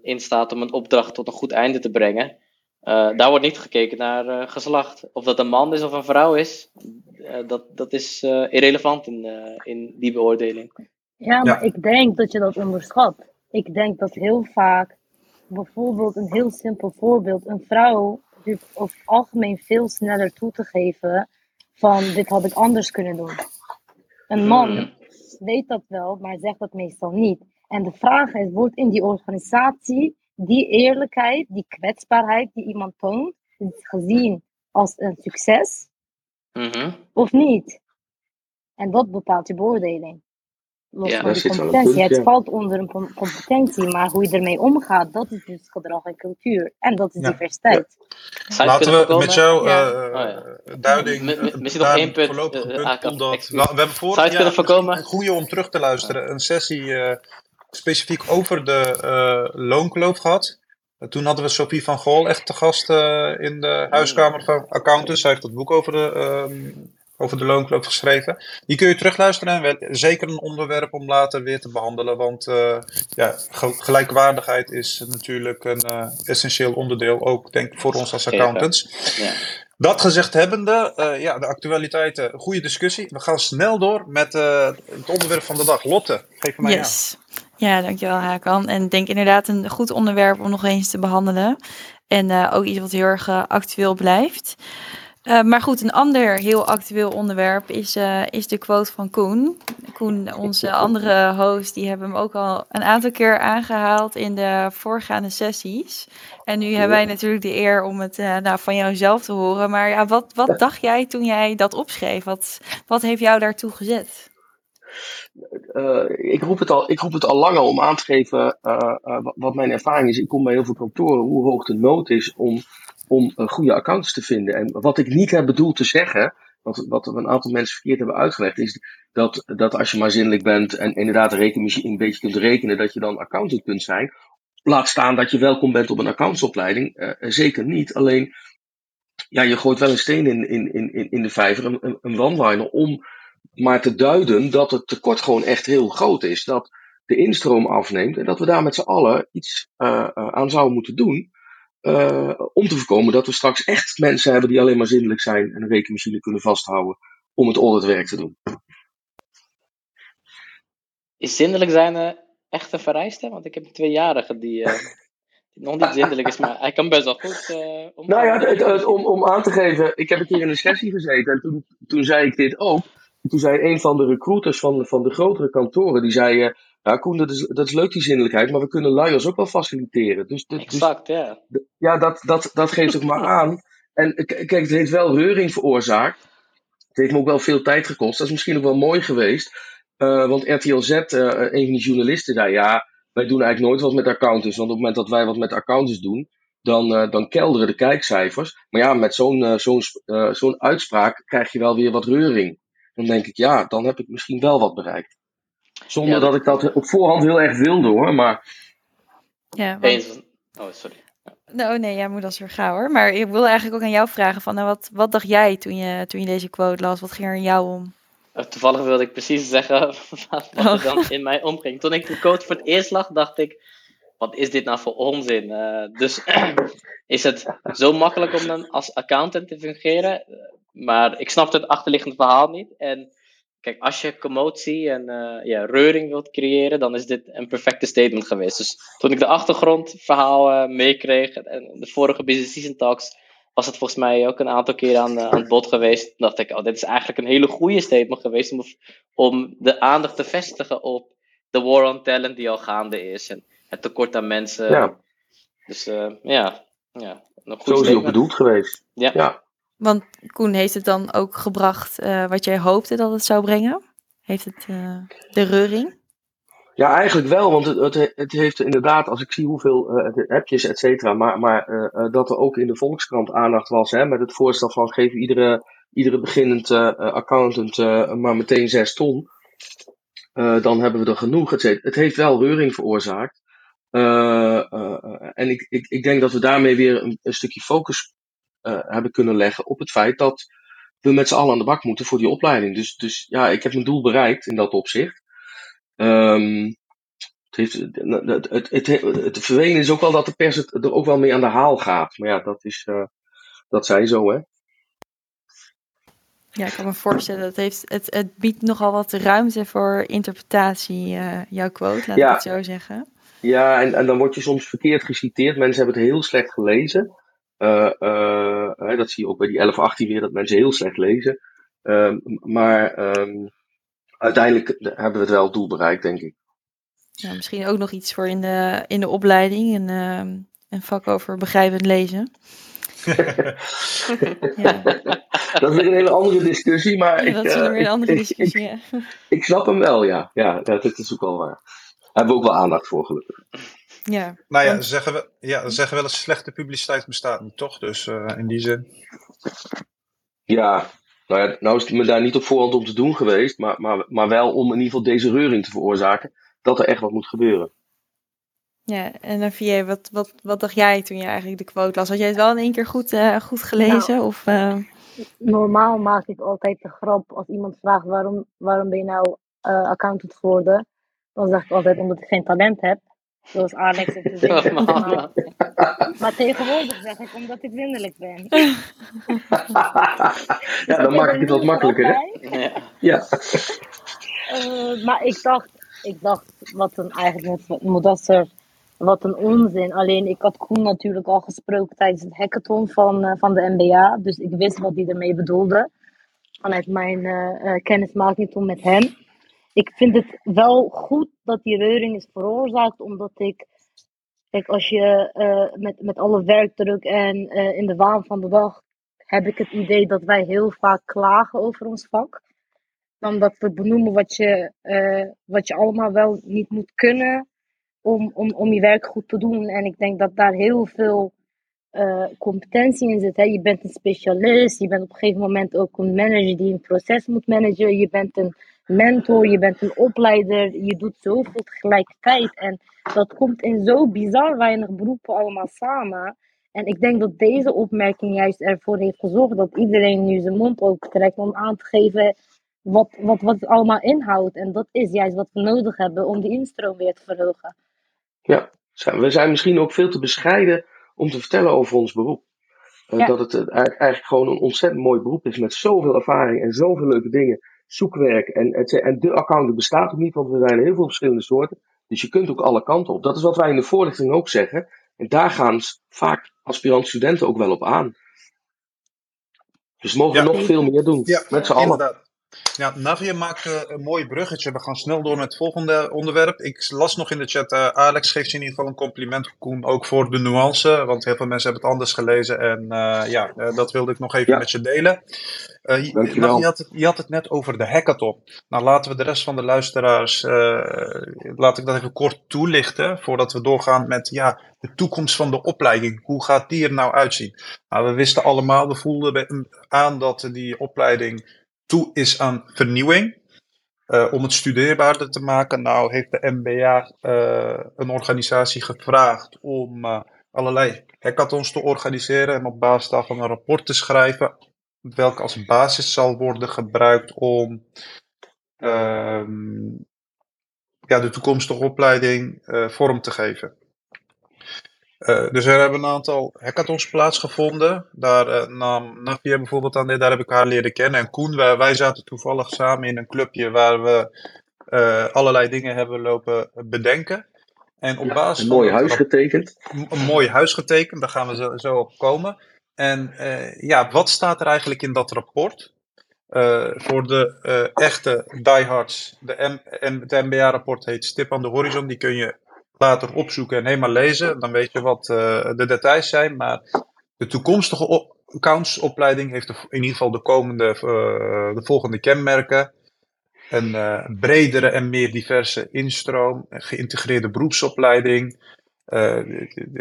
in staat om een opdracht tot een goed einde te brengen. Uh, daar wordt niet gekeken naar uh, geslacht. Of dat een man is of een vrouw is, uh, dat, dat is irrelevant in, in die beoordeling. Ja, maar ja. ik denk dat je dat onderschat. Ik denk dat heel vaak, bijvoorbeeld een heel simpel voorbeeld, een vrouw hoeft over het algemeen veel sneller toe te geven van dit had ik anders kunnen doen. Een man Hmm. weet dat wel, maar zegt dat meestal niet. En de vraag is, wordt in die organisatie die eerlijkheid, die kwetsbaarheid die iemand toont, gezien als een succes Mm -hmm. of niet? En dat bepaalt je beoordeling. Los Ja, van die competentie. Punt, het valt onder een competentie, maar hoe je ermee omgaat, dat is dus gedrag en cultuur. En dat is Ja. diversiteit. Ja. Laten we met jouw Ja. uh, Oh, duiding M- misschien nog één punt, uh, punt omdat we, we hebben vorig jaar een goede om terug te luisteren, een sessie eh, specifiek over de uh, loonkloof gehad. Uh, toen hadden we Sophie van Gool echt te gast uh, in de huiskamer van accountants. Zij heeft dat boek over de, ehm, over de loonkloof geschreven. Die kun je terugluisteren en zeker een onderwerp om later weer te behandelen. Want uh, ja, ge gelijkwaardigheid is natuurlijk een uh, essentieel onderdeel, ook denk ik voor ons als accountants. Ja. Dat gezegd hebbende, uh, ja, de actualiteiten, goede discussie. We gaan snel door met uh, het onderwerp van de dag. Lotte, geef mij yes. Ja, dankjewel Hakan. En ik denk inderdaad een goed onderwerp om nog eens te behandelen. En uh, ook iets wat heel erg uh, actueel blijft. Uh, maar goed, een ander heel actueel onderwerp is, is de quote van Koen. Koen, onze andere host, die hebben hem ook al een aantal keer aangehaald in de voorgaande sessies. En nu hebben wij natuurlijk de eer om het nou, van jou zelf te horen. Maar ja, wat, wat dacht jij toen jij dat opschreef? Wat, wat heeft jou daartoe gezet? Uh, ik, roep het al, ik roep het al langer om aan te geven uh, uh, wat mijn ervaring is. Ik kom bij heel veel kantoren hoe hoog de nood is om, om goede accounts te vinden. En wat ik niet heb bedoeld te zeggen, wat, wat een aantal mensen verkeerd hebben uitgelegd, is dat, dat als je maar zinnelijk bent en inderdaad de rekenmachine een beetje kunt rekenen, dat je dan accountant kunt zijn. Laat staan dat je welkom bent op een accountsopleiding. zeker niet. Alleen, ja, je gooit wel een steen in, in, in, in de vijver, een, een one-liner, om maar te duiden dat het tekort gewoon echt heel groot is. Dat de instroom afneemt en dat we daar met z'n allen iets uh, aan zouden moeten doen. Uh, om te voorkomen dat we straks echt mensen hebben die alleen maar zindelijk zijn en een rekenmachine kunnen vasthouden om het auditwerk te doen. Is zindelijk zijn uh, echt een vereiste? Want ik heb een tweejarige die, uh, nog niet zindelijk is, maar hij kan best wel goed om. Nou ja, het, het, om, om aan te geven, ik heb een keer in een sessie gezeten en toen, toen zei ik dit ook. En toen zei een van de recruiters van, van de grotere kantoren, die zei, uh, ja Koen, dat is, dat is leuk die zinnelijkheid, maar we kunnen luiers ook wel faciliteren. Dus, dus, exact, ja. Ja, dat, dat, dat geeft ook maar aan. En kijk, het heeft wel reuring veroorzaakt. Het heeft me ook wel veel tijd gekost. Dat is misschien ook wel mooi geweest. Uh, want RTL Z, uh, een van die journalisten, zei, ja, wij doen eigenlijk nooit wat met accountants. Want op het moment dat wij wat met accountants doen, dan, uh, dan kelderen de kijkcijfers. Maar ja, met zo'n zo'n zo'n uitspraak krijg je wel weer wat reuring dan denk ik, ja, dan heb ik misschien wel wat bereikt. Zonder ja, dat... dat... ik dat op voorhand heel erg wilde hoor, maar. Ja, want... Oh, sorry. Nou, nee, jij moet als weer gaan hoor. Maar ik wilde eigenlijk ook aan jou vragen: van, nou, wat, wat dacht jij toen je, toen je deze quote las? Wat ging er in jou om? Toevallig wilde ik precies zeggen wat, wat er dan in mij omging. Toen ik de quote voor het eerst lag, dacht ik: wat is dit nou voor onzin? Uh, dus is het zo makkelijk om dan als accountant te fungeren? Maar ik snapte het achterliggende verhaal niet. En kijk, als je commotie en uh, ja, reuring wilt creëren, dan is dit een perfecte statement geweest. Dus toen ik de achtergrondverhaal meekreeg en de vorige Business Season Talks, was het volgens mij ook een aantal keer aan, aan het bod geweest. Dacht ik, oh, dit is eigenlijk een hele goede statement geweest om, om de aandacht te vestigen op de war on talent die al gaande is. Het tekort aan mensen. Ja. Dus uh, ja, ja. Een goed Zo is ook bedoeld geweest. Ja. ja. Want Koen, heeft het dan ook gebracht uh, wat jij hoopte dat het zou brengen? Heeft het uh, de reuring? Ja, eigenlijk wel, want het, het, het heeft inderdaad, als ik zie hoeveel uh, appjes, et cetera, maar, maar dat er ook in de Volkskrant aandacht was hè, met het voorstel van geef iedere, iedere beginnend accountant maar meteen 6 ton, dan hebben we er genoeg. Het, het heeft wel reuring veroorzaakt. En ik, ik, ik denk dat we daarmee weer een, een stukje focus hebben kunnen leggen op het feit dat we met z'n allen aan de bak moeten voor die opleiding. Dus, dus ja, ik heb mijn doel bereikt in dat opzicht. Um, het, heeft, het, het, het, het, vervelende is ook wel dat de pers het er ook wel mee aan de haal gaat. Maar ja, dat, is, uh, dat zij zo, hè. Ja, ik kan me voorstellen, dat heeft, het, het biedt nogal wat ruimte voor interpretatie, uh, jouw quote, laat ja. ik het zo zeggen. Ja, en, en dan word je soms verkeerd geciteerd. Mensen hebben het heel slecht gelezen. Uh, uh, dat zie je ook bij die 11, 18 weer, dat mensen heel slecht lezen. Uh, maar um, uiteindelijk hebben we het wel doel bereikt, denk ik. Ja, misschien ook nog iets voor in de, in de opleiding, een, een vak over begrijpend lezen. ja. Dat is een hele andere discussie, maar ja, ik, dat is weer een andere discussie. Ik, ik, ik, snap hem wel, ja. Ja, dat, dat is ook wel waar. Daar hebben we ook wel aandacht voor, gelukkig. Ja. Nou ja, ze zeggen, we, ja, ze zeggen wel eens slechte publiciteit bestaat niet, toch? Dus uh, in die zin. Ja, nou ja, nou is het me daar niet op voorhand om te doen geweest, maar, maar, maar wel om in ieder geval deze reuring te veroorzaken, dat er echt wat moet gebeuren. Ja, en dan Vie, wat, wat, wat dacht jij toen je eigenlijk de quote las? Had jij het wel in één keer goed, uh, goed gelezen? Nou, of, uh... Normaal maak ik altijd de grap als iemand vraagt waarom, waarom ben je nou uh, accountant geworden? Dan zeg ik altijd omdat ik geen talent heb. Zoals Alex het gezegd heeft. Maar, maar tegenwoordig zeg ik omdat ik zindelijk ben. ja, dan maak ik het wat makkelijker, hè? Ja. ja. Uh, maar ik dacht, ik dacht, wat een eigenlijk met Modaster, wat een onzin. Alleen ik had Koen natuurlijk al gesproken tijdens het hackathon van, eh, van de NBA. Dus ik wist wat hij ermee bedoelde. Vanuit mijn eh, eh, kennismaking toen met hem. Ik vind het wel goed dat die reuring is veroorzaakt, omdat ik. Kijk, als je eh, met, met alle werkdruk en eh, in de waan van de dag. heb ik het idee dat wij heel vaak klagen over ons vak. Dan dat we benoemen wat je, eh, wat je allemaal wel niet moet kunnen. om, om, om je werk goed te doen. En ik denk dat daar heel veel competentie in zit. Hè. Je bent een specialist, je bent op een gegeven moment ook een manager die een proces moet managen. Je bent een mentor, je bent een opleider, je doet zoveel tegelijkertijd. En dat komt in zo bizar weinig beroepen allemaal samen. En ik denk dat deze opmerking juist ervoor heeft gezorgd dat iedereen nu zijn mond open trekt om aan te geven wat, wat, wat het allemaal inhoudt. En dat is juist wat we nodig hebben om die instroom weer te verhogen. Ja, we zijn misschien ook veel te bescheiden om te vertellen over ons beroep. Eh, Ja. Dat het eh, eigenlijk gewoon een ontzettend mooi beroep is met zoveel ervaring en zoveel leuke dingen. Zoekwerk en, en de accountant bestaat ook niet, want er zijn heel veel verschillende soorten. Dus je kunt ook alle kanten op. Dat is wat wij in de voorlichting ook zeggen. En daar gaan vaak aspirant-studenten ook wel op aan. Dus we mogen Ja. nog veel meer doen. Ja, met z'n allen. Ja, Navia maakt eh, een mooi bruggetje. We gaan snel door met het volgende onderwerp. Ik las nog in de chat, eh, Alex geeft je in ieder geval een compliment, Koen, ook voor de nuance. Want heel veel mensen hebben het anders gelezen. En eh, ja, dat wilde ik nog even Ja. met je delen. Je- nou, je, had het, je had het net over de hackathon. Nou, laten we de rest van de luisteraars, laat ik dat even kort toelichten. Voordat we doorgaan met ja, de toekomst van de opleiding. Hoe gaat die er nou uitzien? Nou, we wisten allemaal, we voelden aan dat die opleiding toe is aan vernieuwing. Eh, om het studeerbaarder te maken, nou heeft de MBA eh, een organisatie gevraagd om eh, allerlei hackathons te organiseren en op basis daarvan een rapport te schrijven, welke als basis zal worden gebruikt om ehm, ja, de toekomstige opleiding vorm te geven. Eh, dus er hebben een aantal hackathons plaatsgevonden. Daar eh, nam Navia bijvoorbeeld aan, daar heb ik haar leren kennen. En Koen, wij, wij zaten toevallig samen in een clubje waar we eh, allerlei dingen hebben lopen bedenken. En op basis Een mooi huis getekend. een mooi huis getekend, daar gaan we zo, zo op komen. En ja, wat staat er eigenlijk in dat rapport? Voor de echte diehards, de, M het MBA-rapport heet Stip aan de Horizon, die kun je later opzoeken en helemaal lezen. Dan weet je wat eh, de details zijn. Maar de toekomstige op- accountsopleiding heeft in ieder geval de komende, eh, de volgende kenmerken. Een eh, bredere en meer diverse instroom, geïntegreerde beroepsopleiding.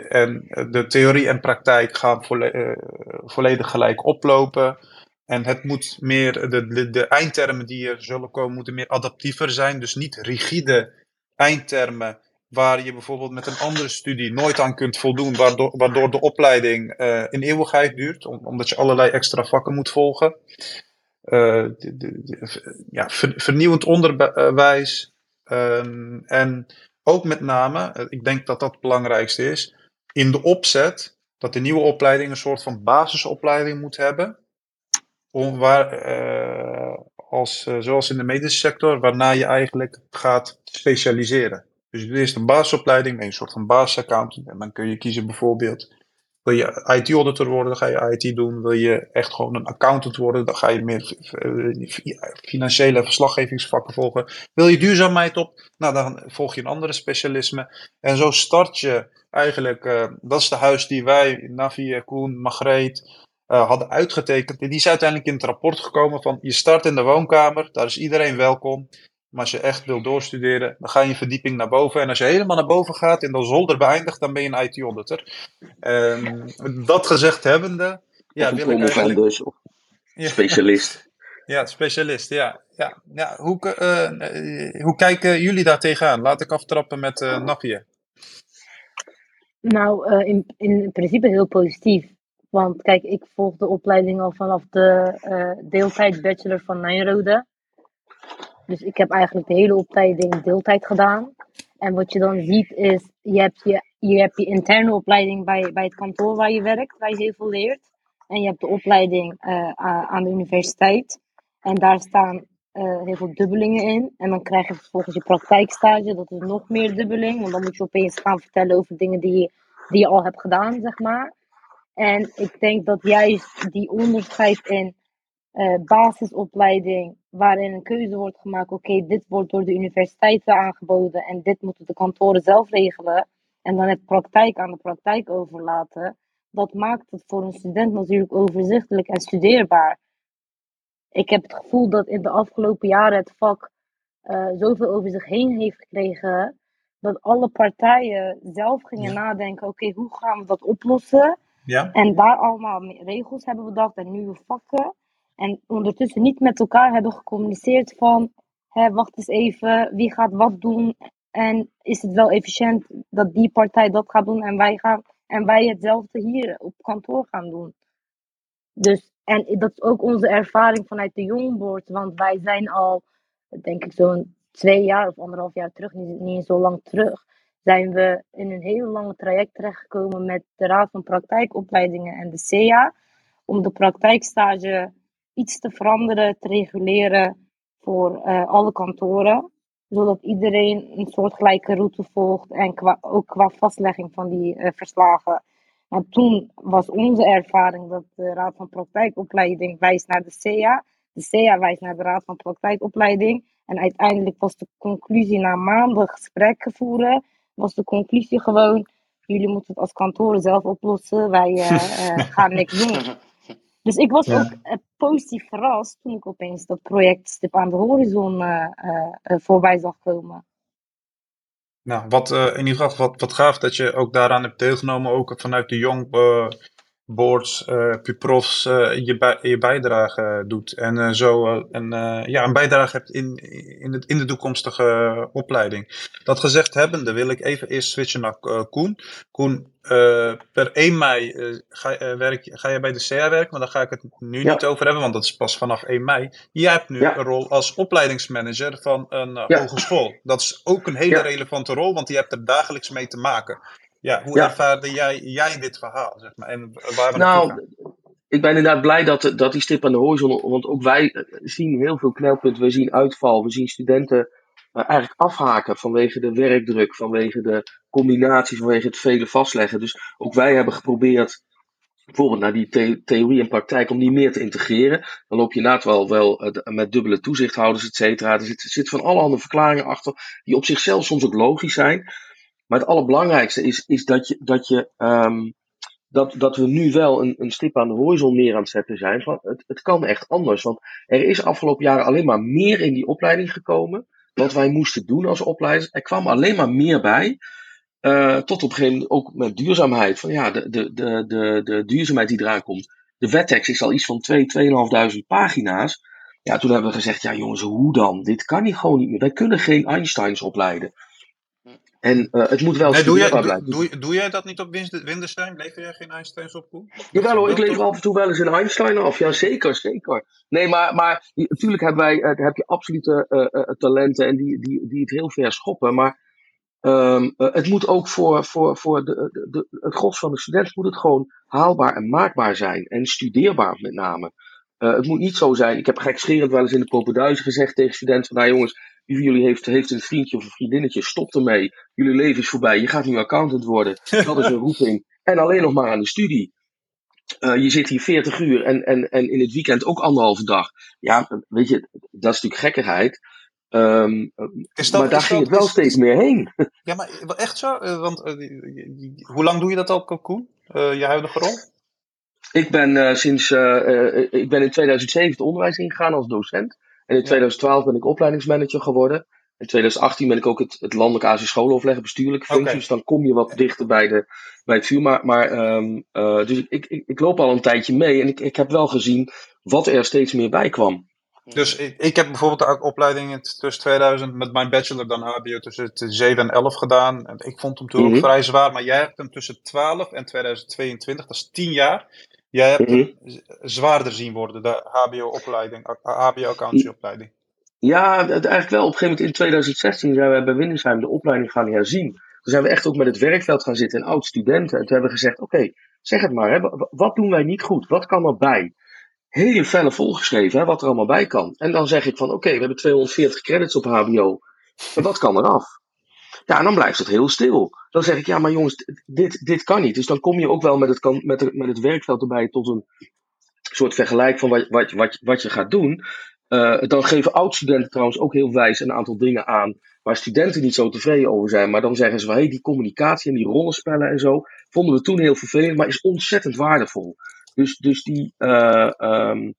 en de theorie en praktijk gaan volle- volledig gelijk oplopen. En het moet meer, de, de eindtermen die er zullen komen, moeten meer adaptiever zijn. Dus niet rigide eindtermen waar je bijvoorbeeld met een andere studie nooit aan kunt voldoen, waardoor, waardoor de opleiding eh in eeuwigheid duurt, om- omdat je allerlei extra vakken moet volgen. Eh, de- de- ja, ver- vernieuwend onderwijs. ehm, en ook met name, eh, ik denk dat dat het belangrijkste is, in de opzet dat de nieuwe opleiding een soort van basisopleiding moet hebben. Om waar, als, zoals in de medische sector, waarna je eigenlijk gaat specialiseren. Dus je doet eerst een basisopleiding, een soort van basisaccountant. En dan kun je kiezen bijvoorbeeld, wil je IT-auditor worden, dan ga je IT doen. Wil je echt gewoon een accountant worden, dan ga je meer eh, fi- financiële verslaggevingsvakken volgen. Wil je duurzaamheid op, nou dan volg je een andere specialisme. En zo start je eigenlijk, eh, dat is de huis die wij, Navi, Koen, Margreet, eh, hadden uitgetekend. En die is uiteindelijk in het rapport gekomen van je start in de woonkamer, daar is iedereen welkom. Maar als je echt wil doorstuderen, dan ga je een verdieping naar boven. En als je helemaal naar boven gaat en dan zolder beëindigt, dan ben je een IT-auditor. Ehm, dat gezegd hebbende, ja, of een wil ik eigenlijk... promovendus of Ja. specialist. Ja, specialist, ja. ja. ja hoe, eh, eh, hoe kijken jullie daar tegenaan? Laat ik aftrappen met eh Nafje. Nou, eh, in, in principe heel positief. Want kijk, ik volg de opleiding al vanaf de eh, deeltijd bachelor van Nijrode. Dus ik heb eigenlijk de hele opleiding deeltijd gedaan. En wat je dan ziet is, je hebt je, je, hebt je interne opleiding bij, bij het kantoor waar je werkt, waar je heel veel leert. En je hebt de opleiding eh, aan de universiteit. En daar staan eh, heel veel dubbelingen in. En dan krijg je vervolgens je praktijkstage, dat is nog meer dubbeling. Want dan moet je opeens gaan vertellen over dingen die je, die je al hebt gedaan, zeg maar. En ik denk dat juist die onderscheid in eh, basisopleiding, waarin een keuze wordt gemaakt, oké, dit wordt door de universiteiten aangeboden en dit moeten de kantoren zelf regelen. En dan het praktijk aan de praktijk overlaten. Dat maakt het voor een student natuurlijk overzichtelijk en studeerbaar. Ik heb het gevoel dat in de afgelopen jaren het vak eh, zoveel over zich heen heeft gekregen, dat alle partijen zelf gingen nadenken, oké, hoe gaan we dat oplossen? Ja? En daar allemaal regels hebben bedacht en nieuwe vakken. En ondertussen niet met elkaar hebben gecommuniceerd van, hè, wacht eens even, wie gaat wat doen? En is het wel efficiënt dat die partij dat gaat doen en wij, gaan, en wij hetzelfde hier op kantoor gaan doen? Dus, en dat is ook onze ervaring vanuit de Jongboard, want wij zijn al, denk ik, zo'n twee jaar of anderhalf jaar terug, niet, niet zo lang terug, zijn we in een heel lange traject terechtgekomen met de Raad van Praktijkopleidingen en de CEA, om de praktijkstage iets te veranderen, te reguleren voor eh, alle kantoren, zodat iedereen een soortgelijke route volgt en qua, ook qua vastlegging van die eh, verslagen. En toen was onze ervaring dat de Raad van Praktijkopleiding wijst naar de CEA, de CEA wijst naar de Raad van Praktijkopleiding en uiteindelijk was de conclusie na maanden gesprekken voeren, was de conclusie gewoon, jullie moeten het als kantoren zelf oplossen, wij eh, gaan niks doen. Dus ik was Ja. ook eh, positief verrast toen ik opeens dat project Stip aan de Horizon eh, eh, voorbij zag komen. Nou, wat in ieder geval wat, wat gaaf dat je ook daaraan hebt deelgenomen, ook vanuit de eh, Boards, eh Puprofs, eh, je, bij, je bijdrage doet. En eh, zo een, ja, een bijdrage hebt in, in, de, in de toekomstige opleiding. Dat gezegd hebbende wil ik even eerst switchen naar Koen. Koen, per 1 mei ga, werk, je- ga je bij de CA werken, maar daar ga ik het nu Ja. niet over hebben, want dat is pas vanaf 1 mei. Jij hebt nu Ja. een rol als opleidingsmanager van een Ja. hogeschool. Dat is ook een hele relevante rol, want je hebt er dagelijks mee te maken. Ja, hoe Ja. ervaarde jij, jij dit verhaal, zeg maar, en waar Nou, ik ben inderdaad blij dat, dat die stip aan de horizon, want ook wij eh, zien heel veel knelpunten. We zien uitval, we zien studenten eh, eigenlijk afhaken vanwege de werkdruk, vanwege de combinatie, vanwege het vele vastleggen. Dus ook wij hebben geprobeerd, bijvoorbeeld naar die the- theorie en praktijk, om die meer te integreren. Dan loop je inderdaad wel, wel eh, met dubbele toezichthouders, et cetera. Er zit, er zit van allerhande verklaringen achter, die op zichzelf soms ook logisch zijn. Maar het allerbelangrijkste is, is dat je, dat je ehm, dat, dat we nu wel een, een stip aan de horizon neer aan het zetten zijn. Van het, het kan echt anders. Want er is afgelopen jaren alleen maar meer in die opleiding gekomen. Wat wij moesten doen als opleiders. Er kwam alleen maar meer bij. Eh, tot op een gegeven moment ook met duurzaamheid. Van ja, de, de, de, de, de duurzaamheid die eraan komt. De wettekst is al iets van 2, 2.500 pagina's. Ja, toen hebben we gezegd, ja jongens, hoe dan? Dit kan niet gewoon niet meer. Wij kunnen geen Einsteins opleiden. En eh, het moet wel Nee, doe, jij, doe, blijven. doe, doe jij dat niet op Winterstein? Lever jij geen Einsteins op? Dat Jawel hoor, ik lever toch- af en toe wel eens een Einstein af. Ja, zeker, zeker. Nee, maar, maar natuurlijk hebben wij, eh, heb je absolute eh, talenten en die, die, die het heel ver schoppen. Maar ehm, eh, het moet ook voor, voor, voor de, de, de- het gros van de studenten moet het gewoon haalbaar en maakbaar zijn. En studeerbaar met name. Het moet niet zo zijn, ik heb gekscherend wel eens in de Popenduizen gezegd tegen studenten van, nou jongens, jullie heeft, heeft een vriendje of een vriendinnetje, stop ermee. Jullie leven is voorbij, je gaat nu accountant worden. Dat is een roeping. En alleen nog maar aan de studie. Eh, je zit hier 40 uur en, en, en in het weekend ook anderhalve dag. Ja, weet je, dat is natuurlijk gekkigheid. Ehm, Is dat- maar daar ging dat- het wel is- steeds meer heen. Ja, maar echt zo? Eh, want eh, hoe lang doe je dat al, Koen? Eh, je huidige rol? Ik ben sinds ik ben in 2007 het onderwijs ingegaan als docent. En in Ja. 2012 ben ik opleidingsmanager geworden. In 2018 ben ik ook het, het landelijk ASI schooloverleggen bestuurlijke functie. Oké. Dus dan kom je wat dichter bij, de, bij het vuur. Maar, maar ehm, eh, dus ik, ik, ik loop al een tijdje mee. En ik, ik heb wel gezien wat er steeds meer bij kwam. Dus ik, ik heb bijvoorbeeld de opleiding in tussen 2000 met mijn bachelor dan HBO tussen het 7 en 11 gedaan. En ik vond hem toen ook Mhm. vrij zwaar, maar jij hebt hem tussen 12 en 2022, dat is 10 jaar. Jij hebt Mhm. zwaarder zien worden, de HBO-opleiding, HBO-accountancy-opleiding. Ja, het, eigenlijk wel. Op een gegeven moment in 2016 zijn we bij Windersheim de opleiding gaan herzien. Toen zijn we echt ook met het werkveld gaan zitten en oud-studenten. En toen hebben we gezegd, oké, zeg het maar. Hè, wa- wat doen wij niet goed? Wat kan erbij? hele felle volgeschreven, hè, wat er allemaal bij kan. En dan zeg ik van, oké, we hebben 240 credits op HBO. En wat kan eraf? Ja, en dan blijft het heel stil. Dan zeg ik, ja, maar jongens, dit, dit kan niet. Dus dan kom je ook wel met het, met, met het werkveld erbij tot een soort vergelijk van wat, wat, wat, wat je gaat doen. Eh, dan geven oud-studenten trouwens ook heel wijs een aantal dingen aan waar studenten niet zo tevreden over zijn. Maar dan zeggen ze van, hey, die communicatie en die rollenspellen en zo, vonden we toen heel vervelend, maar is ontzettend waardevol. Dus, dus die, eh, ehm,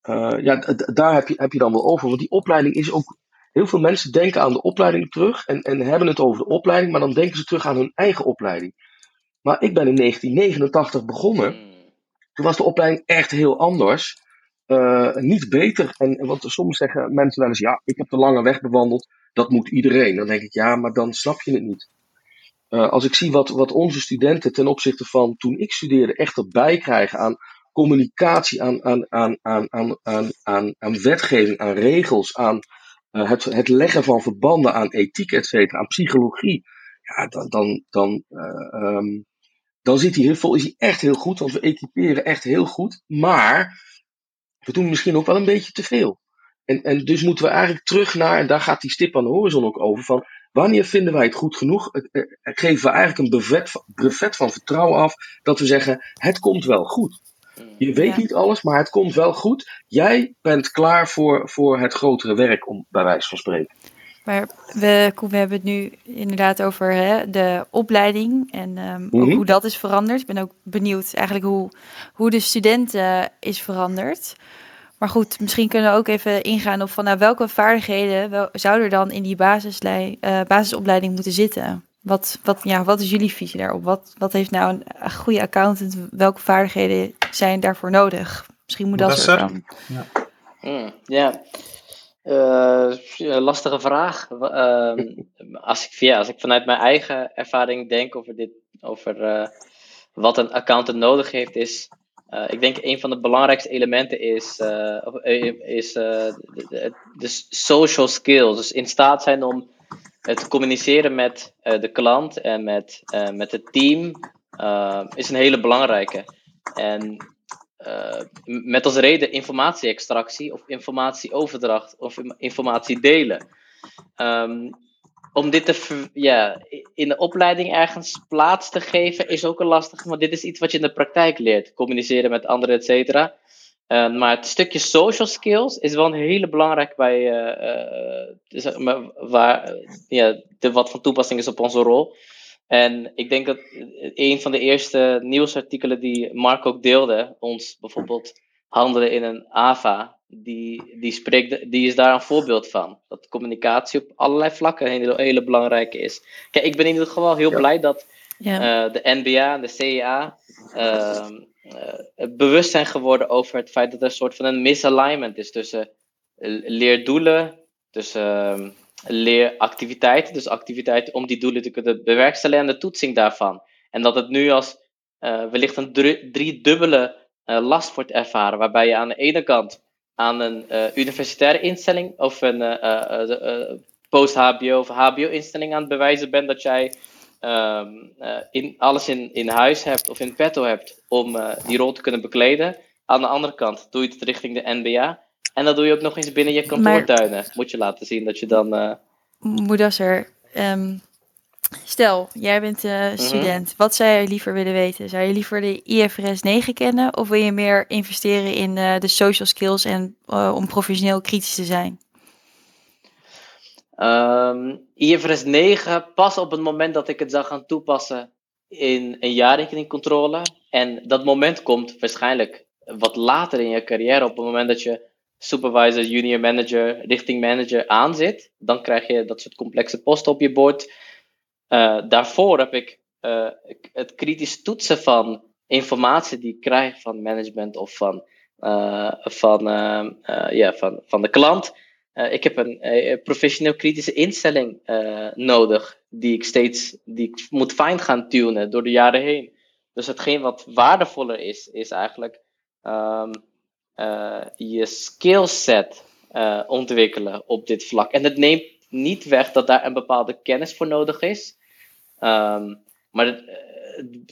eh, ja, daar heb je, heb je dan wel over. Want die opleiding is ook. Heel veel mensen denken aan de opleiding terug en, en hebben het over de opleiding, maar dan denken ze terug aan hun eigen opleiding. Maar ik ben in 1989 begonnen. Hmm. Toen was de opleiding echt heel anders. Eh, niet beter. En, want soms zeggen mensen wel eens: ja, ik heb de lange weg bewandeld. Dat moet iedereen. Dan denk ik: ja, maar dan snap je het niet. Eh, als ik zie wat, wat onze studenten ten opzichte van toen ik studeerde echt erbij krijgen aan communicatie, aan, aan, aan, aan, aan, aan, aan, aan wetgeving, aan regels, aan eh, het, het leggen van verbanden, aan ethiek, et cetera, aan psychologie. Ja, dan, dan, dan, eh, ehm, dan zit hij heel vol, is hij echt heel goed, want we equiperen echt heel goed. Maar we doen misschien ook wel een beetje te veel. En, en dus moeten we eigenlijk terug naar, en daar gaat die stip aan de horizon ook over, van wanneer vinden wij het goed genoeg? Eh, Geven we eigenlijk een brevet, brevet van vertrouwen af, dat we zeggen, het komt wel goed. Je weet Ja. niet alles, maar het komt wel goed. Jij bent klaar voor, voor het grotere werk, om, bij wijze van spreken. Maar we, we hebben het nu inderdaad over hè, de opleiding en ehm, Mhm. hoe dat is veranderd. Ik ben ook benieuwd eigenlijk hoe, hoe de studenten is veranderd. Maar goed, misschien kunnen we ook even ingaan op van nou, welke vaardigheden wel, zouden er dan in die basislei, eh, basisopleiding moeten zitten? Wat, wat, ja, wat is jullie visie daarop? Wat, wat heeft nou een, een goede accountant? Welke vaardigheden zijn daarvoor nodig? Misschien moet dat er er. dan. Hmm, ja. Eh, ja, lastige vraag. Ehm, als, ik, ja, als ik vanuit mijn eigen ervaring denk over, dit, over eh, wat een accountant nodig heeft, is. eh, ik denk een van de belangrijkste elementen is, is eh, de, de, de social skills. Dus in staat zijn om te communiceren met eh, de klant en met, eh, met het team eh, is een hele belangrijke. En met als reden informatie-extractie of informatieoverdracht of informatie delen. Ehm, om dit te ja, in de opleiding ergens plaats te geven is ook een lastig, want dit is iets wat je in de praktijk leert. Communiceren met anderen, et cetera. Eh, maar het stukje social skills is wel een hele belangrijk bij, eh, eh, waar, ja, de, wat van toepassing is op onze rol. En ik denk dat eh, een van de eerste nieuwsartikelen die Mark ook deelde, ons bijvoorbeeld handelen in een AVA, die, die, spreekt, die is daar een voorbeeld van. Dat communicatie op allerlei vlakken een hele, hele belangrijke is. Kijk, ik ben in ieder geval heel Ja. blij dat Ja. eh, de NBA en de CIA ehm, eh, bewust zijn geworden over het feit dat er een soort van een misalignment is tussen eh, leerdoelen, tussen ehm, leeractiviteiten, dus activiteiten om die doelen te kunnen bewerkstelligen en de toetsing daarvan. En dat het nu als eh, wellicht een drie- driedubbele eh, last wordt ervaren, waarbij je aan de ene kant aan een eh, universitaire instelling of een eh, eh, eh, eh, post-HBO of HBO-instelling aan het bewijzen bent dat jij ehm, eh, in, alles in, in huis hebt of in petto hebt om eh, die rol te kunnen bekleden. Aan de andere kant doe je het richting de NBA. En dat doe je ook nog eens binnen je kantoortuinen. Moet je laten zien dat je dan. eh, Moedasser, ehm, stel, jij bent eh, student. Wat zou je liever willen weten? Zou je liever de IFRS 9 kennen of wil je meer investeren in de social skills en om professioneel kritisch te zijn? Ehm, IFRS 9 pas op het moment dat ik het zou gaan toepassen in een jaarrekeningcontrole. En dat moment komt waarschijnlijk wat later in je carrière, op het moment dat je supervisor, junior manager, richting manager aanzit. Dan krijg je dat soort complexe posten op je bord. Eh, daarvoor heb ik eh, het kritisch toetsen van informatie die ik krijg van management of van, eh, van, ja, van, van de klant. Eh, ik heb een eh, professioneel kritische instelling eh, nodig, die ik steeds die ik moet fijn gaan tunen door de jaren heen. Dus hetgeen wat waardevoller is, is eigenlijk ehm, eh, je skillset ontwikkelen op dit vlak. En het neemt niet weg dat daar een bepaalde kennis voor nodig is. Ehm, maar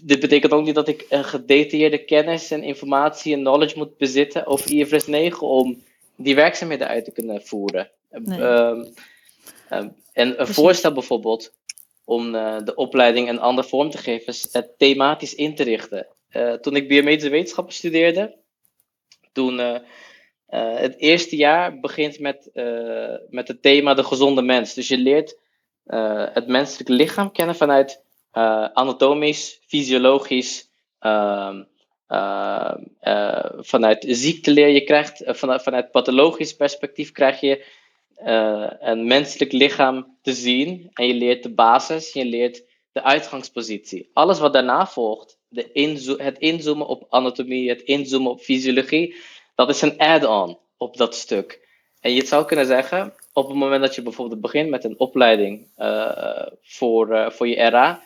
dit betekent ook niet dat ik een gedetailleerde kennis en informatie en knowledge moet bezitten over IFRS 9 om die werkzaamheden uit te kunnen voeren. Nee. Ehm, ehm, en een voorstel bijvoorbeeld om eh, de opleiding een andere vorm te geven, is het thematisch in te richten. Eh, toen ik biomedische wetenschappen studeerde, toen eh, het eerste jaar begint met, met het thema de gezonde mens. Dus je leert het menselijk lichaam kennen vanuit anatomisch, fysiologisch, ehm, ehm, eh, vanuit ziekteleer. Je krijgt eh, vanuit, vanuit pathologisch perspectief krijg je een menselijk lichaam te zien. En je leert de basis, je leert de uitgangspositie. Alles wat daarna volgt, de het inzoomen op anatomie, het inzoomen op fysiologie, dat is een add-on op dat stuk. En je zou kunnen zeggen, op het moment dat je bijvoorbeeld begint met een opleiding voor, voor je RA,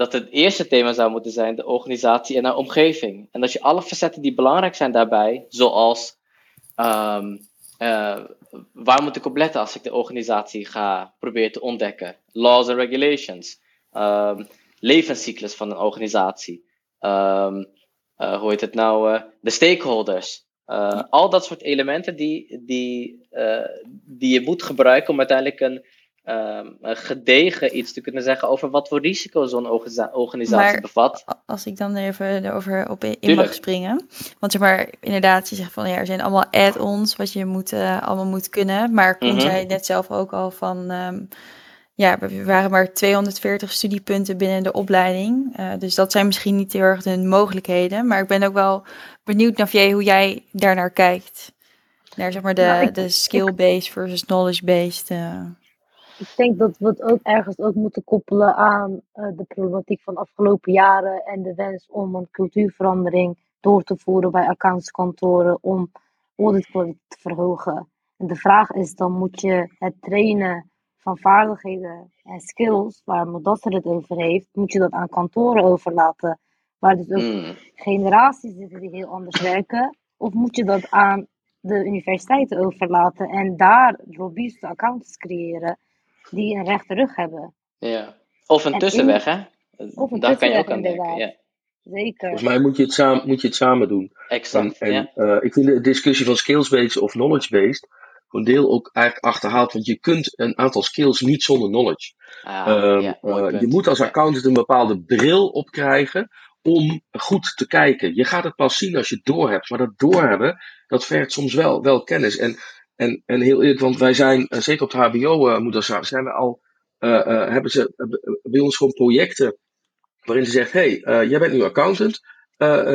dat het eerste thema zou moeten zijn de organisatie en de omgeving. En dat je alle facetten die belangrijk zijn daarbij, zoals ehm, eh, waar moet ik op letten als ik de organisatie ga proberen te ontdekken? Laws and regulations, ehm, levenscyclus van een organisatie, ehm, eh, hoe heet het nou, eh, de stakeholders. Al dat soort elementen die, die, die je moet gebruiken om uiteindelijk een, um, een, gedegen iets te kunnen zeggen over wat voor risico's zo'n organisa organisatie maar bevat. Als ik dan even erover op in Tuurlijk. mag springen. Want zeg maar, inderdaad, je zegt van ja, er zijn allemaal add-ons wat je moet, uh, allemaal moet kunnen. Maar Koen mm -hmm. zei net zelf ook al van. Um, ja, we waren maar 240 studiepunten binnen de opleiding. Uh, dus dat zijn misschien niet heel erg de mogelijkheden. Maar ik ben ook wel benieuwd, Navier, hoe jij daarnaar kijkt. Naar zeg maar de, nou, de skill-based versus knowledge-based. Uh. Ik denk dat we het ook ergens ook moeten koppelen aan uh, de problematiek van de afgelopen jaren. En de wens om een cultuurverandering door te voeren bij accountskantoren. Om auditkwaliteit te verhogen. En de vraag is dan, moet je het trainen van vaardigheden en skills, waar Modasser het over heeft, moet je dat aan kantoren overlaten, waar dus ook mm. generaties zitten die heel anders werken, of moet je dat aan de universiteiten overlaten en daar robuuste accountants creëren die een rechte rug hebben. Ja, of een en tussenweg, in, hè? Of een daar kan je ook aan inderdaad. denken. Ja. Zeker. Volgens mij moet je het samen, moet je het samen doen. Exact. En, en ja. uh, ik vind de discussie van skills-based of knowledge-based voor een deel ook eigenlijk achterhaald. Want je kunt een aantal skills niet zonder knowledge. Ah, um, ja, uh, je moet als accountant een bepaalde bril opkrijgen om goed te kijken. Je gaat het pas zien als je het doorhebt. Maar dat doorhebben, dat vergt soms wel, wel kennis. En, en, en heel eerlijk, want wij zijn, uh, zeker op het hbo-moeders, zijn we al, uh, hebben ze bij ons gewoon projecten waarin ze zegt, hé, hey, jij bent nu accountant.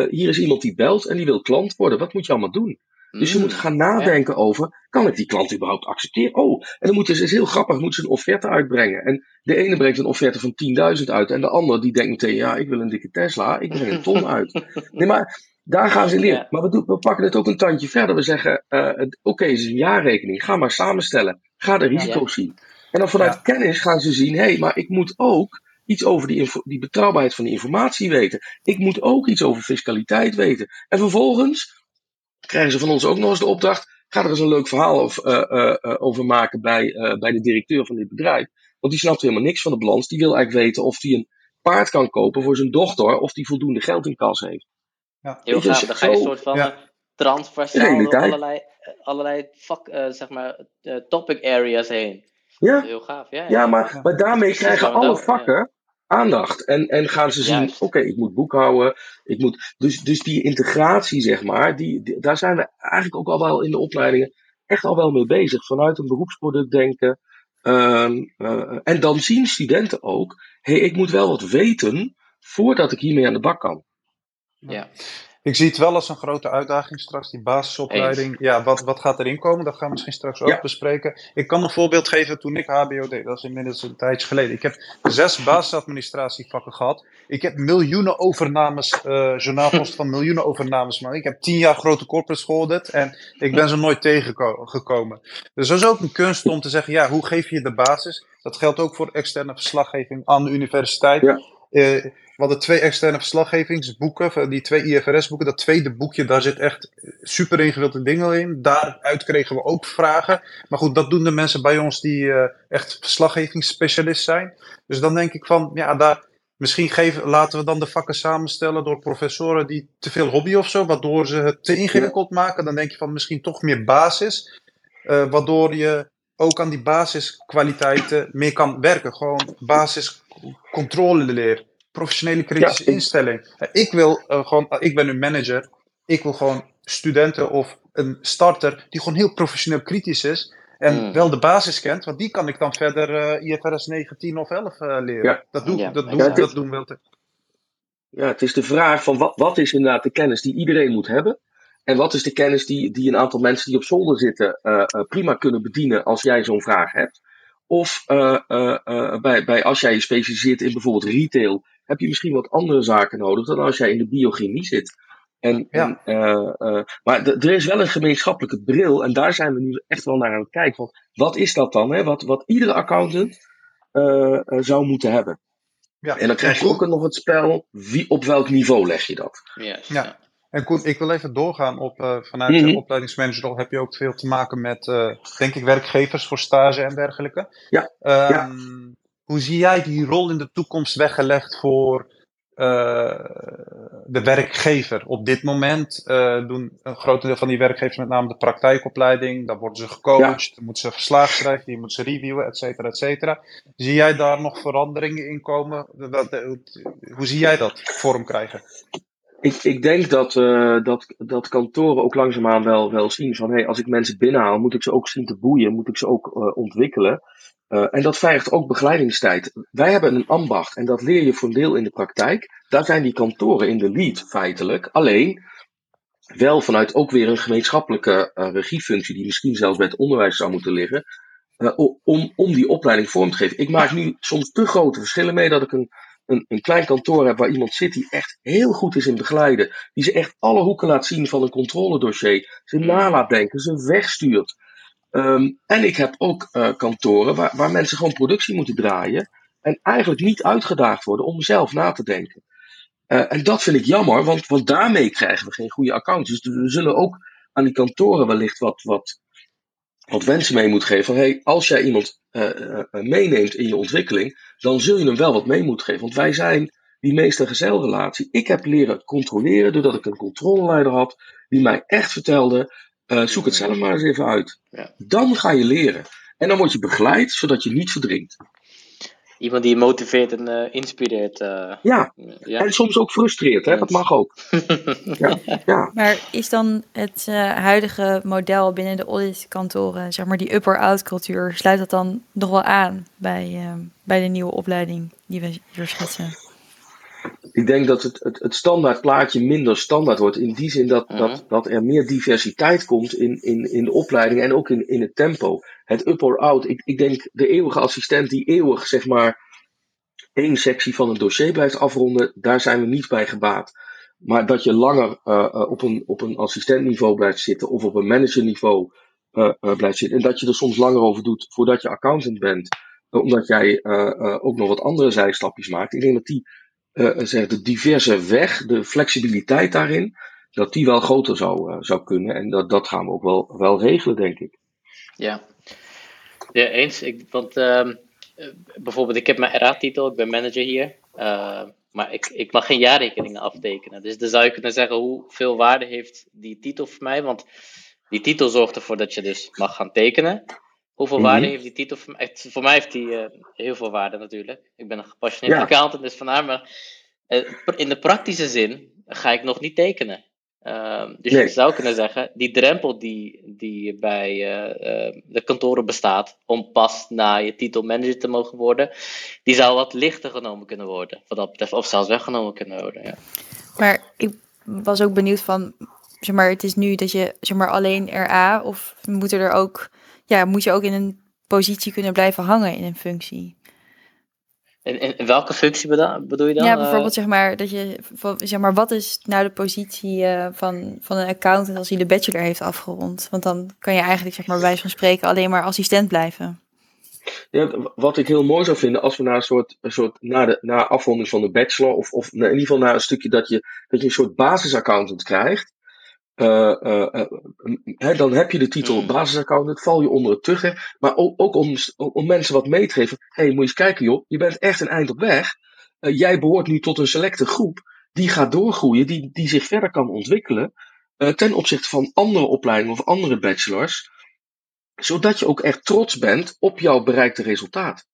hier is iemand die belt en die wil klant worden. Wat moet je allemaal doen? Dus je moet gaan nadenken ja. over, kan ik die klant überhaupt accepteren? Oh, en dan moeten ze, is heel grappig, moeten ze een offerte uitbrengen. En de ene brengt een offerte van 10.000 uit en de ander die denkt meteen, ja, ik wil een dikke Tesla, ik breng een ton uit. Nee, maar daar gaan ze leren. Ja. Maar we, doen, we, pakken het ook een tandje verder. We zeggen, uh, oké, okay, het is een jaarrekening, ga maar samenstellen. Ga de risico's ja. zien. En dan vanuit kennis gaan ze zien, hé, hey, maar ik moet ook iets over die, die betrouwbaarheid van die informatie weten. Ik moet ook iets over fiscaliteit weten. En vervolgens krijgen ze van ons ook nog eens de opdracht. Ga er eens een leuk verhaal over, uh, uh, over maken bij, uh, bij de directeur van dit bedrijf. Want die snapt helemaal niks van de balans. Die wil eigenlijk weten of hij een paard kan kopen voor zijn dochter. Of die voldoende geld in kas heeft. Ja. Heel gaaf. Dan ga je een soort van ja. transversaal door allerlei, allerlei vak, zeg maar, topic areas heen. Ja, heel gaaf. Ja, ja, ja maar, maar daarmee krijgen alle vakken aandacht. En, en gaan ze zien, oké, okay, ik moet boekhouden. Ik moet, dus, dus die integratie, zeg maar, die, die, daar zijn we eigenlijk ook al wel in de opleidingen echt al wel mee bezig. Vanuit een beroepsproduct denken. Um, uh, en dan zien studenten ook, hé, hey, ik moet wel wat weten voordat ik hiermee aan de bak kan. Ja. Ik zie het wel als een grote uitdaging straks, die basisopleiding. Eens. Ja, wat, wat gaat erin komen? Dat gaan we misschien straks ook ja. bespreken. Ik kan een voorbeeld geven toen ik HBO deed. Dat is inmiddels een tijdje geleden. Ik heb zes basisadministratievakken gehad. Ik heb miljoenen overnames, uh, journaalpost van miljoenen overnames. Maar ik heb tien jaar grote corporates gehoord en ik ben ze nooit tegengekomen. Dus dat is ook een kunst om te zeggen, ja, hoe geef je de basis? Dat geldt ook voor externe verslaggeving aan de universiteit. Ja. Uh, we hadden twee externe verslaggevingsboeken, die twee IFRS-boeken. Dat tweede boekje, daar zit echt super ingewikkelde dingen in. Daaruit kregen we ook vragen. Maar goed, dat doen de mensen bij ons die uh, echt verslaggevingsspecialist zijn. Dus dan denk ik van, ja, daar, misschien geven, laten we dan de vakken samenstellen door professoren die te veel hobby of zo, waardoor ze het te ingewikkeld maken. Dan denk je van misschien toch meer basis, eh, waardoor je ook aan die basiskwaliteiten meer kan werken. Gewoon basiscontrole leren, professionele kritische Ja, ik- instelling. Ik wil eh, gewoon, eh, ik ben een manager, ik wil gewoon studenten of een starter die gewoon heel professioneel kritisch is. En Mm. wel de basis kent, want die kan ik dan verder eh, IFRS 9, 10 of 11 eh, leren. Ja. Dat, doe, Ja, dat, doen, Ja, het is- dat doen we wel. te- Ja, het is de vraag van wat, wat is inderdaad de kennis die iedereen moet hebben? En wat is de kennis die, die een aantal mensen die op zolder zitten eh, eh, prima kunnen bedienen als jij zo'n vraag hebt? Of eh, eh, eh, bij, bij, als jij je specialiseert in bijvoorbeeld retail, heb je misschien wat andere zaken nodig dan als jij in de biochemie zit. En, Ja. en, eh, eh, maar er is wel een gemeenschappelijke bril en daar zijn we nu echt wel naar aan het kijken. Van, wat is dat dan? Hè? Wat, wat iedere accountant eh, zou moeten hebben. Ja. En dan krijg je ook nog het spel, wie, op welk niveau leg je dat? Yes, Ja. ja. En Koen, ik wil even doorgaan op, eh, vanuit Mhm. de opleidingsmanagerrol heb je ook veel te maken met, eh, denk ik, werkgevers voor stage en dergelijke. Ja, Ehm, ja. Hoe zie jij die rol in de toekomst weggelegd voor eh, de werkgever? Op dit moment eh, doen een groot deel van die werkgevers met name de praktijkopleiding. Dan worden ze gecoacht, dan moeten ze verslag schrijven, die moeten ze reviewen, et cetera, et cetera. Zie jij daar nog veranderingen in komen? Eh, Hoe zie jij dat vorm krijgen? Ik, ik denk dat, eh, dat, dat kantoren ook langzaamaan wel, wel zien van hey, als ik mensen binnenhaal, moet ik ze ook zien te boeien, moet ik ze ook ontwikkelen. Eh, en dat vergt ook begeleidingstijd. Wij hebben een ambacht en dat leer je voor een deel in de praktijk. Daar zijn die kantoren in de lead feitelijk. Alleen wel vanuit ook weer een gemeenschappelijke eh, regiefunctie, die misschien zelfs bij het onderwijs zou moeten liggen, eh, om, om die opleiding vorm te geven. Ik maak nu soms te grote verschillen mee dat ik een, een, een klein kantoor heb waar iemand zit die echt heel goed is in begeleiden, die ze echt alle hoeken laat zien van een controledossier, ze na laat denken, ze wegstuurt. Ehm, en ik heb ook eh, kantoren waar, waar mensen gewoon productie moeten draaien en eigenlijk niet uitgedaagd worden om zelf na te denken. Eh, en dat vind ik jammer, want, want daarmee krijgen we geen goede accounts. Dus we zullen ook aan die kantoren wellicht wat, wat, wat wensen mee moeten geven. Van, hey, als jij iemand eh, meeneemt in je ontwikkeling, dan zul je hem wel wat mee moeten geven. Want wij zijn die meester-gezelrelatie. Ik heb leren controleren doordat ik een controleleider had, die mij echt vertelde, eh, zoek het zelf maar eens even uit. Ja. Dan ga je leren. En dan word je begeleid, zodat je niet verdrinkt. Iemand die je motiveert en eh, inspireert. eh, Ja, ja. en soms ook frustreert, hè? dat mag ook. Ja, ja. Maar is dan het eh, huidige model binnen de auditkantoren, zeg maar die upper-out cultuur, sluit dat dan nog wel aan bij, eh, bij de nieuwe opleiding die we hier schetsen? Ik denk dat het, het, het standaard plaatje minder standaard wordt. In die zin dat, Mhm. dat, dat er meer diversiteit komt in, in, in de opleiding en ook in, in het tempo. Het up or out. Ik, ik denk de eeuwige assistent die eeuwig zeg maar één sectie van een dossier blijft afronden, daar zijn we niet bij gebaat. Maar dat je langer eh, eh, op, een, op een assistentniveau blijft zitten of op een managerniveau eh, blijft zitten. En dat je er soms langer over doet voordat je accountant bent. omdat jij ook nog wat andere zijstapjes maakt. Ik denk dat die zeg, de diverse weg, de flexibiliteit daarin, dat die wel groter zou, eh, zou kunnen. En dat, dat gaan we ook wel, wel regelen, denk ik. Ja, ja eens. Ik, want ehm, eh, bijvoorbeeld, ik heb mijn RA-titel, ik ben manager hier. eh, maar ik, ik mag geen jaarrekeningen aftekenen. Dus dan zou je kunnen zeggen, hoeveel waarde heeft die titel voor mij? Want die titel zorgt ervoor dat je dus mag gaan tekenen. Hoeveel Mhm. waarde heeft die titel voor mij? Echt, Voor mij heeft die eh, heel veel waarde natuurlijk. Ik ben een gepassioneerd Ja. accountant, dus vandaar. Maar eh, in de praktische zin ga ik nog niet tekenen. Ehm, dus Nee. je zou kunnen zeggen, die drempel die, die bij eh, de kantoren bestaat om pas na je titel manager te mogen worden, die zou wat lichter genomen kunnen worden, wat dat betreft, of zelfs weggenomen kunnen worden. Ja. Maar ik was ook benieuwd van, zeg maar, het is nu dat je zeg maar alleen RA of moet er ook, ja, moet je ook in een positie kunnen blijven hangen in een functie? En, welke functie bedoel je dan? ja, Eh, bijvoorbeeld zeg maar dat je, zeg maar, wat is nou de positie eh, van, van een accountant als hij de bachelor heeft afgerond? Want dan kan je eigenlijk zeg maar bij wijze van spreken alleen maar assistent blijven. Ja, wat ik heel mooi zou vinden als we naar een soort, een soort na, de, na afronding van de bachelor, of, of in ieder geval naar een stukje dat je, dat je een soort basisaccountant krijgt. Eh, eh, eh, dan heb je de titel Mm. basisaccountant, val je onder het tuggen. Maar ook, ook om, om mensen wat mee te geven. Hé, hey, moet je eens kijken joh, je bent echt een eind op weg. jij behoort nu tot een selecte groep die gaat doorgroeien, die, die zich verder kan ontwikkelen ten opzichte van andere opleidingen of andere bachelors, zodat je ook echt trots bent op jouw bereikte resultaat.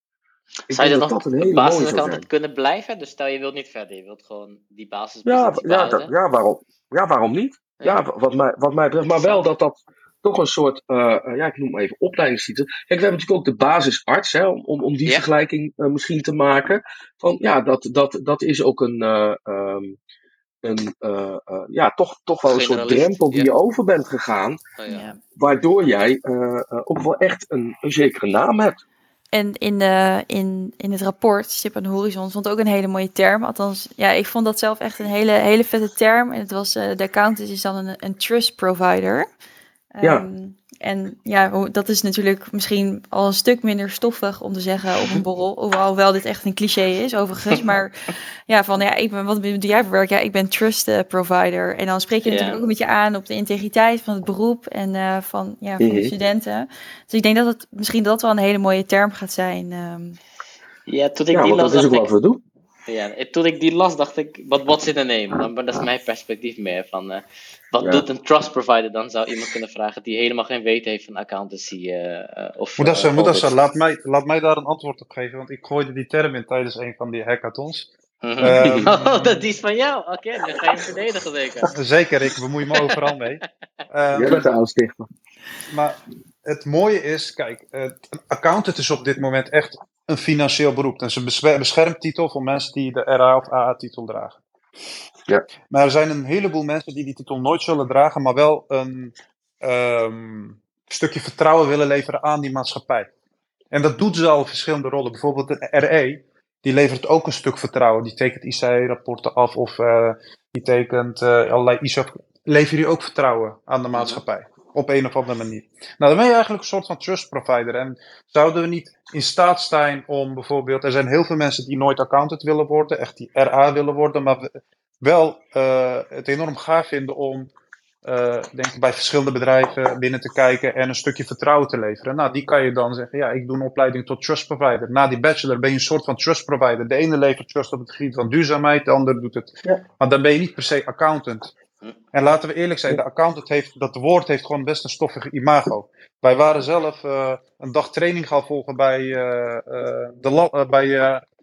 Ik Zou je dat dat basisaccountant zijn. kunnen blijven? Dus stel je wilt niet verder, je wilt gewoon die Ja, basispositie ja, behouden. ja, waarom, ja, waarom niet? Ja, wat mij, wat mij betreft, maar wel dat dat toch een soort, eh, eh, ja, ik noem maar even opleidingstitel. Kijk, we hebben natuurlijk ook de basisarts, hè, om, om, die Ja. vergelijking eh, misschien te maken. Van ja, dat, dat, dat is ook een, eh, ehm, een eh, eh, ja, toch, toch wel een soort drempel die ja. je over bent gegaan, Oh, ja. Waardoor jij eh, eh, ook wel echt een, een zekere naam hebt. En in, de, in, in het rapport, Stip aan de Horizon, stond ook een hele mooie term. Althans, ja, ik vond dat zelf echt een hele, hele vette term. En het was, eh, de accountant is dan een, een trust provider. Ja. Ehm, en ja, dat is natuurlijk misschien al een stuk minder stoffig om te zeggen op een borrel. Hoewel dit echt een cliché is, overigens. Maar ja, van ja, ik ben, wat doe jij voor werk? Ja, ik ben trust eh, provider. En dan spreek je Ja. natuurlijk ook een beetje aan op de integriteit van het beroep en eh, van, ja, van de Mhm. studenten. Dus ik denk dat het misschien dat wel een hele mooie term gaat zijn. ehm. Ja, toen ik Ja, die want las, dat is ook wat we doen. Ja, toen ik die las, dacht ik, wat in a name? Dan, dat is mijn perspectief meer van, eh, wat Ja. doet een trust provider? Dan zou iemand kunnen vragen die helemaal geen weten heeft van accountancy eh, eh, of Moedassa, eh, Moedassa, audit. laat mij, laat mij daar een antwoord op geven, want ik gooide die term in tijdens een van die hackathons. Ehm, oh, dat die is van jou. Oké, dan ga je hem verdedigen zeker. Zeker, ik bemoei me overal mee. Ehm, Jij bent de aanstichter. Maar het mooie is, kijk, een accountant is op dit moment echt een financieel beroep. Dat is een bescher- beschermtitel voor mensen die de RA of AA-titel dragen. Ja. Maar er zijn een heleboel mensen die die titel nooit zullen dragen, maar wel een ehm, stukje vertrouwen willen leveren aan die maatschappij. En dat doet ze al verschillende rollen. Bijvoorbeeld een RE, die levert ook een stuk vertrouwen. Die tekent ICE-rapporten af of eh, die tekent eh, allerlei ISO. Lever je ook vertrouwen aan de maatschappij? Op een of andere manier. Nou, dan ben je eigenlijk een soort van trust provider. En zouden we niet in staat zijn om bijvoorbeeld. Er zijn heel veel mensen die nooit accountant willen worden, echt die RA willen worden, maar we- wel eh, het enorm gaaf vinden om. eh, denk ik bij verschillende bedrijven binnen te kijken en een stukje vertrouwen te leveren. Nou, die kan je dan zeggen: ja, ik doe een opleiding tot trust provider. Na die bachelor ben je een soort van trust provider. De ene levert trust op het gebied van duurzaamheid, de ander doet het. Ja. Maar dan ben je niet per se accountant. En laten we eerlijk zijn, de accountant heeft, dat woord heeft gewoon best een stoffig imago. Wij waren zelf eh, een dag training gaan volgen bij, eh, eh, de, bij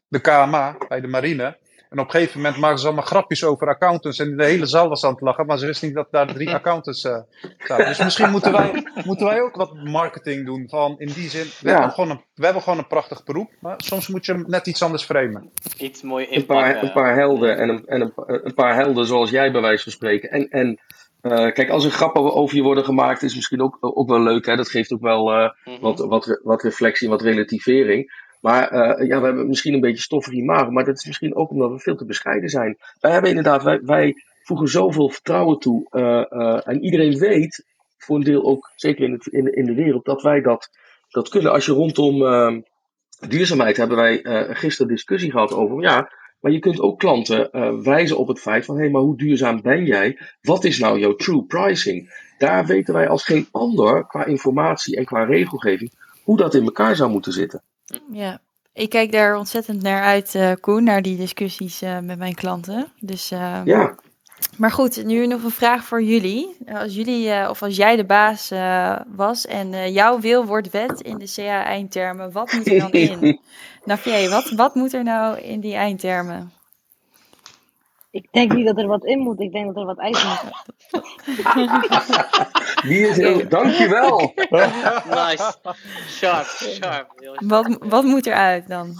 de KMA, bij de marine. En op een gegeven moment maakten ze allemaal grapjes over accountants. En de hele zaal was aan het lachen, maar ze wisten niet dat daar drie accountants eh zaten. Dus misschien moeten wij, moeten wij ook wat marketing doen. Van in die zin, we, Ja. hebben, gewoon een, we hebben gewoon een prachtig beroep. Maar soms moet je hem net iets anders framen. Iets mooi een paar, inpakken. een paar helden en, een, en een, een paar helden zoals jij bij wijze van spreken. En, en eh, kijk, als er grappen over je worden gemaakt, is misschien ook, ook wel leuk. Hè? Dat geeft ook wel eh, Mhm. wat, wat, wat reflectie en wat relativering. Maar eh, ja, we hebben misschien een beetje stoffig imago, maar dat is misschien ook omdat we veel te bescheiden zijn. Wij hebben inderdaad, wij, voegen zoveel vertrouwen toe. eh, eh, en iedereen weet, voor een deel ook, zeker in, in, de- in de wereld, dat wij dat, dat kunnen. Als je rondom ehm, duurzaamheid hebben wij gisteren discussie gehad over, ja, maar je kunt ook klanten wijzen op het feit van, hé, hey, maar hoe duurzaam ben jij? Wat is nou jouw true pricing? Daar weten wij als geen ander, qua informatie en qua regelgeving, hoe dat in elkaar zou moeten zitten. Ja, ik kijk daar ontzettend naar uit, eh, Koen, naar die discussies eh, met mijn klanten. Dus, eh, Ja, Maar goed, nu nog een vraag voor jullie. Als jullie, of als jij de baas was en jouw wil wordt wet in de CA-eindtermen, wat moet er dan in? Navier, wat, wat moet er nou in die eindtermen? Ik denk niet dat er wat in moet, ik denk dat er wat uit moet. die is heel, dankjewel. Nice. Sharp, sharp. Wat, wat moet eruit dan?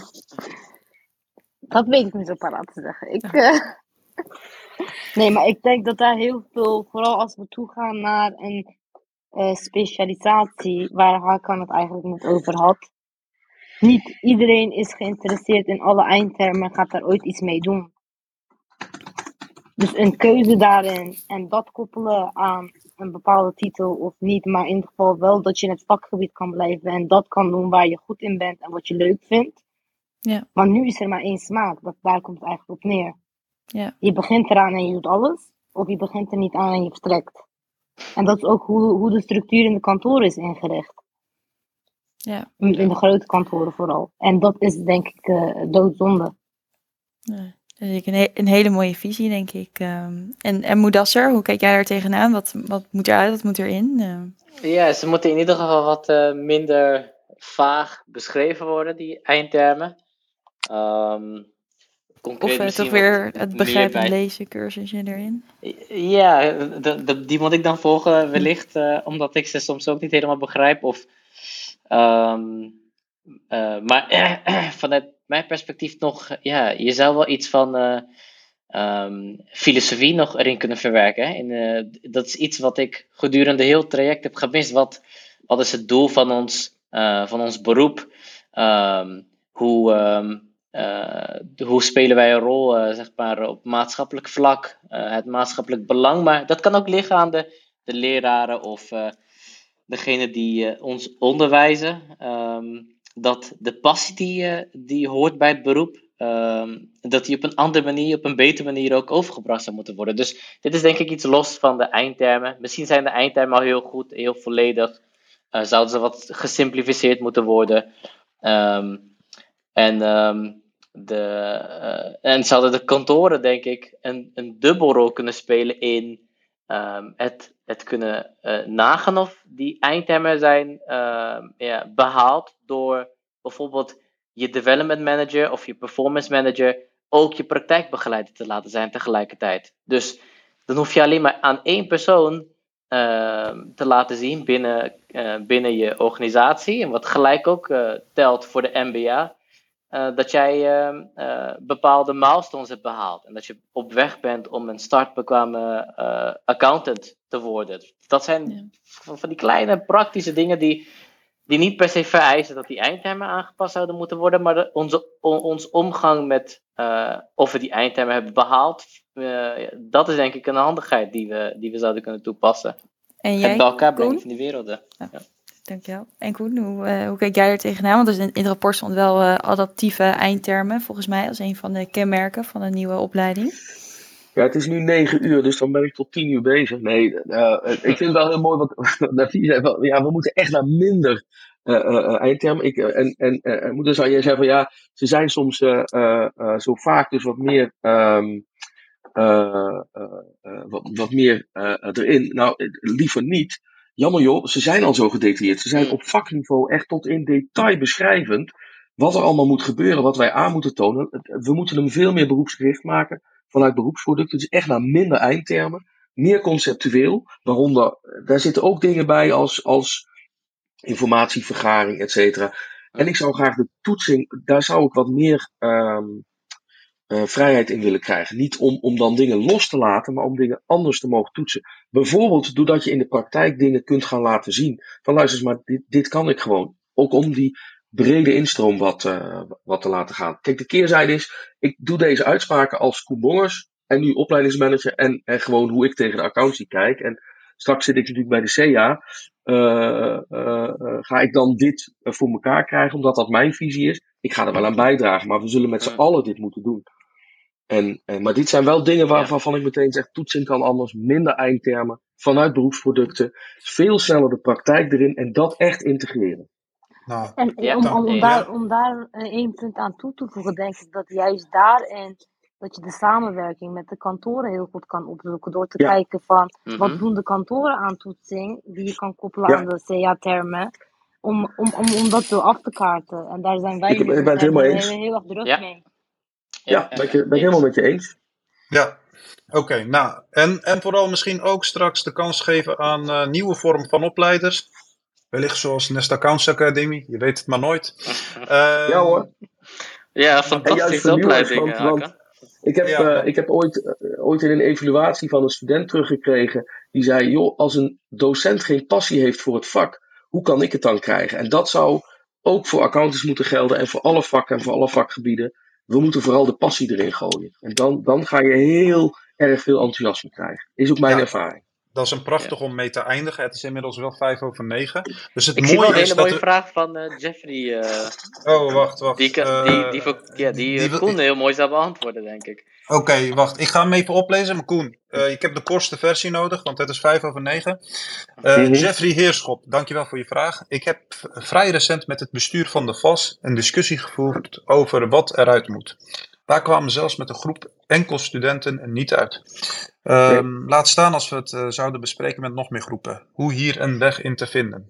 Dat weet ik niet zo paraat te zeggen. Ik, eh, Nee, maar ik denk dat daar heel veel, vooral als we toegaan naar een eh, specialisatie, waar Hakan het eigenlijk net over had. Niet iedereen is geïnteresseerd in alle eindtermen en gaat daar ooit iets mee doen. Dus een keuze daarin en dat koppelen aan een bepaalde titel of niet, maar in ieder geval wel dat je in het vakgebied kan blijven en dat kan doen waar je goed in bent en wat je leuk vindt. Ja. Maar nu is er maar één smaak, dat, daar komt het eigenlijk op neer. Ja. Je begint eraan en je doet alles, of je begint er niet aan en je vertrekt. En dat is ook hoe, hoe de structuur in de kantoren is ingericht. Ja. In de grote kantoren vooral. En dat is denk ik eh, doodzonde. Ja, dat is een, he- een hele mooie visie, denk ik. Ehm, en, en Moedasser, hoe kijk jij daar tegenaan? Wat, wat moet eruit, wat moet erin? Ehm, Ja, ze moeten in ieder geval wat eh, minder vaag beschreven worden, die eindtermen. Ehm, concreet of eh, toch weer het meer begrijpend bij- lezen cursusje erin? Ja, de, de- die moet ik dan volgen wellicht, eh, omdat ik ze soms ook niet helemaal begrijp. Of, eh, maar vanuit mijn perspectief nog, ja, je zou wel iets van eh, ehm, filosofie nog erin kunnen verwerken. In, eh, dat is iets wat ik gedurende heel het traject heb gemist. Wat, wat is het doel van ons, eh, van ons beroep? Ehm, hoe, ehm, eh, hoe spelen wij een rol zeg maar, op maatschappelijk vlak, het maatschappelijk belang. Maar dat kan ook liggen aan de, de leraren of degene die ons onderwijzen. ehm, dat de passie die, eh, die hoort bij het beroep, ehm, dat die op een andere manier, op een betere manier ook overgebracht zou moeten worden. Dus dit is denk ik iets los van de eindtermen. Misschien zijn de eindtermen al heel goed, heel volledig. Eh, zouden ze wat gesimplificeerd moeten worden. Ehm, en, ehm, de, eh, en zouden de kantoren, denk ik, een, een dubbelrol kunnen spelen in het, het kunnen eh, nagaan of die eindtermen zijn ehm, behaald door bijvoorbeeld je development manager of je performance manager ook je praktijkbegeleider te laten zijn tegelijkertijd. Dus dan hoef je alleen maar aan één persoon ehm, te laten zien binnen, eh, binnen je organisatie. En wat gelijk ook eh, telt voor de MBA. Eh, dat jij ehm, eh, bepaalde milestones hebt behaald. En dat je op weg bent om een startbekwame eh, accountant te worden. Dat zijn Ja. van, van die kleine praktische dingen die, die niet per se vereisen dat die eindtermen aangepast zouden moeten worden. Maar de- onze, ons omgang met eh, of we die eindtermen hebben behaald. eh, dat is denk ik een handigheid die we, die we zouden kunnen toepassen. En jij, bij elkaar brengen van die werelden. Dankjewel. En Koen, hoe, eh, hoe kijk jij er tegenaan? Want er is in, het rapport stond wel eh, adaptieve eindtermen, volgens mij, als een van de kenmerken van een nieuwe opleiding. Ja, het is nu negen uur, dus dan ben ik tot tien uur bezig. Nee, eh, ik vind het wel heel mooi wat Navi zei. Ja, we moeten echt naar minder eindtermen. Ik, en en moeder zei, jij zei van ja, ze zijn soms zo vaak dus wat meer, ehm, eh, eh, eh, wat, wat meer erin. Nou, liever niet. Jammer joh, ze zijn al zo gedetailleerd. Ze zijn Mm. op vakniveau echt tot in detail beschrijvend wat er allemaal moet gebeuren, wat wij aan moeten tonen. We moeten hem veel meer beroepsgericht maken vanuit beroepsproducten. Dus echt naar minder eindtermen, meer conceptueel. Waaronder, daar zitten ook dingen bij als, als informatievergaring, et cetera. En ik zou graag de toetsing, daar zou ik wat meer ehm, eh, vrijheid in willen krijgen. Niet om, om dan dingen los te laten, maar om dingen anders te mogen toetsen. Bijvoorbeeld doordat je in de praktijk dingen kunt gaan laten zien. Van luister eens, maar dit, dit kan ik gewoon. Ook om die brede instroom wat, eh, wat te laten gaan. Kijk, de keerzijde is, ik doe deze uitspraken als Koen en nu opleidingsmanager en, en gewoon hoe ik tegen de accountie kijk. En straks zit ik natuurlijk bij de CA. eh, ga ik dan dit voor elkaar krijgen, omdat dat mijn visie is? Ik ga er wel aan bijdragen, maar we zullen met z'n allen dit moeten doen. En, en, maar dit zijn wel dingen waar- Ja. waarvan ik meteen zeg, toetsing kan anders, minder eindtermen, vanuit beroepsproducten, veel sneller de praktijk erin en dat echt integreren. Nou, En Ja, om, om, om, daar, om daar eh, één punt aan toe te voegen, denk ik dat juist daarin dat je de samenwerking met de kantoren heel goed kan opzoeken. Door te Ja. kijken van wat Mhm. doen de kantoren aan toetsing, die je kan koppelen Ja. aan de CA-termen. Om, om, om, om dat zo af te kaarten. En daar zijn wij Ik- ik nu ben het helemaal heel, eens. heel, heel erg druk Ja. mee. Ja, ben ik, ben ik helemaal met je eens. ja. Oké, nou, en, en vooral misschien ook straks de kans geven aan eh, nieuwe vorm van opleiders. Wellicht zoals Nest Accounts Academy, je weet het maar nooit. Ehm, Ja hoor. Ja, fantastische vernieuwend, opleiding, want-. Ik heb, Ja, eh, ik heb ooit, eh, ooit in een evaluatie van een student teruggekregen. Die zei: Joh, als een docent geen passie heeft voor het vak, hoe kan ik het dan krijgen? En dat zou ook voor accountants moeten gelden en voor alle vakken en voor alle vakgebieden. We moeten vooral de passie erin gooien. En dan, dan ga je heel erg veel enthousiasme krijgen. Is ook mijn Ja. ervaring. Dat is een prachtig om mee te eindigen. Het is inmiddels wel vijf over negen. Dus het Ik zie wel mooie een is hele dat... mooie we- vraag van eh, Jeffrey. eh, Oh, wacht, wacht. die, kan- Eh, die, die, voor- ja, die, eh, Koen heel mooi zou beantwoorden, denk ik. Oké, wacht. Ik ga hem even oplezen. Maar Koen, eh, ik heb de kortste versie nodig, want het is vijf over negen. Eh, Mhm. Jeffrey Heerschop, dankjewel voor je vraag. Ik heb vrij recent met het bestuur van de VAS een discussie gevoerd over wat eruit moet. Daar kwamen zelfs met een groep enkel studenten niet uit. Ehm, Laat staan als we het eh, zouden bespreken met nog meer groepen. Hoe hier een weg in te vinden.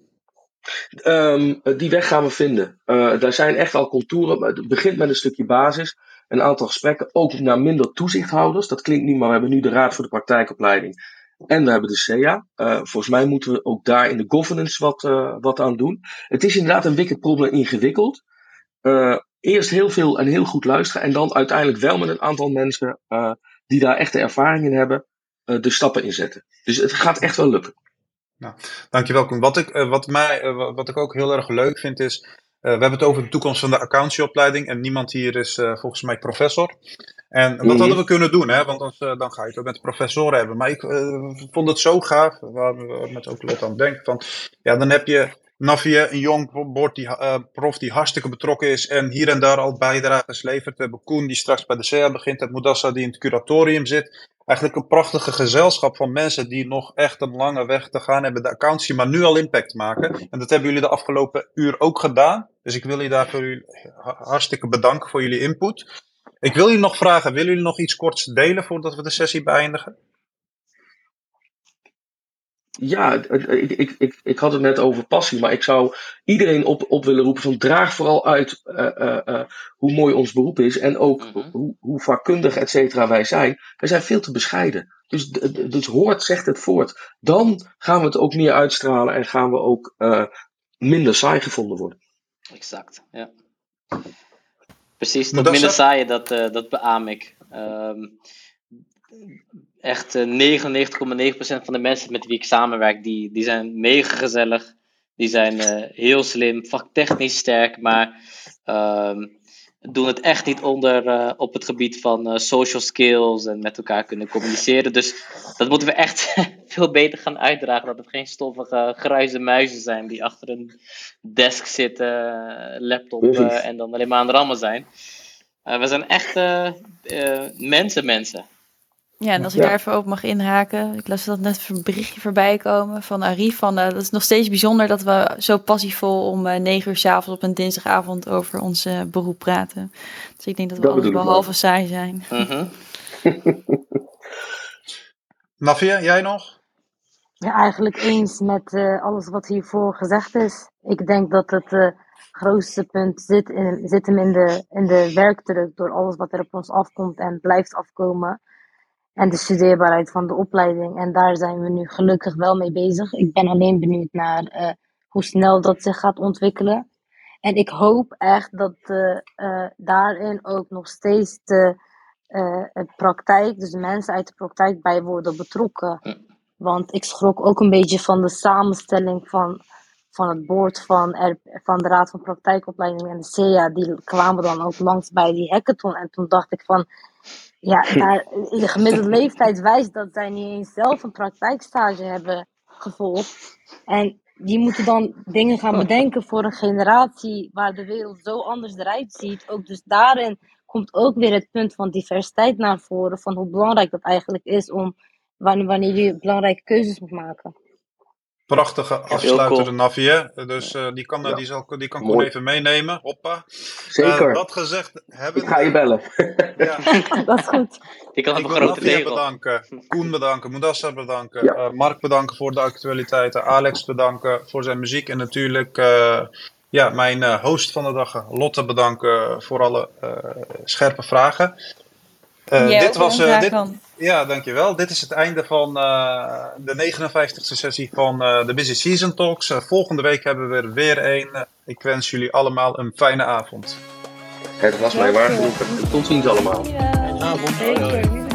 Ehm, die weg gaan we vinden. Uh, daar zijn echt al contouren. maar Het begint met een stukje basis. Een aantal gesprekken, ook naar minder toezichthouders. Dat klinkt niet, maar we hebben nu de Raad voor de Praktijkopleiding. En we hebben de CEA. Uh, volgens mij moeten we ook daar in de governance wat, uh, wat aan doen. Het is inderdaad een wicked problem ingewikkeld. Uh, eerst heel veel en heel goed luisteren. En dan uiteindelijk wel met een aantal mensen die daar echte ervaring in hebben, de stappen inzetten. Dus het gaat echt wel lukken. Nou, dankjewel. Wat ik, wat, mij, wat ik ook heel erg leuk vind is, we hebben het over de toekomst van de accountieopleiding en niemand hier is volgens mij professor. En wat Mhm. hadden we kunnen doen, hè? want anders, uh, dan ga je het ook met professoren hebben. Maar ik vond het zo gaaf, waar we met ook Lot aan denken, van ja, dan heb je Navie, een jong bord die, uh, prof die hartstikke betrokken is en hier en daar al bijdrages levert. We hebben Koen die straks bij de CEA begint, het Moedassa die in het curatorium zit. Eigenlijk een prachtige gezelschap van mensen die nog echt een lange weg te gaan hebben, de accountie, maar nu al impact maken. En dat hebben jullie de afgelopen uur ook gedaan. Dus ik wil jullie daarvoor hartstikke bedanken voor jullie input. Ik wil jullie nog vragen, willen jullie nog iets korts delen voordat we de sessie beëindigen? Ja, ik, ik, ik, ik had het net over passie, maar ik zou iedereen op, op willen roepen van draag vooral uit uh, uh, uh, hoe mooi ons beroep is en ook mm -hmm. hoe, hoe vakkundig et cetera wij zijn. Wij zijn veel te bescheiden. Dus, dus hoort, zegt het voort. Dan gaan we het ook meer uitstralen en gaan we ook minder saai gevonden worden. Exact, ja. Precies, dat minder saai, dat, uh, dat beaam ik. Um, echt uh, 99,9% van de mensen met wie ik samenwerk, die, die zijn mega gezellig. Die zijn uh, heel slim, vaktechnisch sterk, maar um, doen het echt niet onder uh, op het gebied van social skills en met elkaar kunnen communiceren. Dus dat moeten we echt veel beter gaan uitdragen. Dat het geen stoffige grijze muizen zijn die achter een desk zitten, laptop en dan alleen maar aan het rammen zijn. We zijn echt mensen, mensen. Ja, en als ik ja. daar even op mag inhaken. Ik las dat net een berichtje voorbij komen van Arif. Van, dat is nog steeds bijzonder dat we zo passievol om negen uur s'avonds op een dinsdagavond over ons beroep praten. Dus ik denk dat we dat alles behalve saai zijn. Mm -hmm. Navia, jij nog? Ja, eigenlijk eens met uh, alles wat hiervoor gezegd is. Ik denk dat het uh, grootste punt zit, in, zit hem in de, in de werkdruk door alles wat er op ons afkomt en blijft afkomen. En de studeerbaarheid van de opleiding. En daar zijn we nu gelukkig wel mee bezig. Ik ben alleen benieuwd naar uh, hoe snel dat zich gaat ontwikkelen. En ik hoop echt dat daarin ook nog steeds de praktijk, dus de mensen uit de praktijk bij worden betrokken. Want ik schrok ook een beetje van de samenstelling van, van het board van, er, van de Raad van Praktijkopleiding en de CEA. Die kwamen dan ook langs bij die hackathon. En toen dacht ik van, ja, daar, in de gemiddelde leeftijd wijst dat zij niet eens zelf een praktijkstage hebben gevolgd. En die moeten dan dingen gaan bedenken voor een generatie waar de wereld zo anders eruit ziet. Ook dus daarin komt ook weer het punt van diversiteit naar voren. Van hoe belangrijk dat eigenlijk is om wanneer, wanneer je belangrijke keuzes moet maken. Prachtige afsluiter, cool. Navie. Dus uh, die kan, ja. die zal, die kan Koen even meenemen. Hoppa. Zeker. Uh, dat gezegd hebben. Ik ga je bellen. ja. dat is goed. Ik kan ik een grote bedanken. Koen bedanken. Moedassa bedanken. Ja. Uh, Mark bedanken voor de actualiteiten. Alex bedanken voor zijn muziek. En natuurlijk ja, mijn host van de dag, Lotte, bedanken voor alle scherpe vragen. Ja, dit was. dit, kan. ja, dankjewel. Dit is het einde van uh, de 59ste sessie van uh, de Busy Season Talks. Uh, volgende week hebben we er weer een. Ik wens jullie allemaal een fijne avond. Het was mij waar genoeg. Tot ziens allemaal. Ja, avond.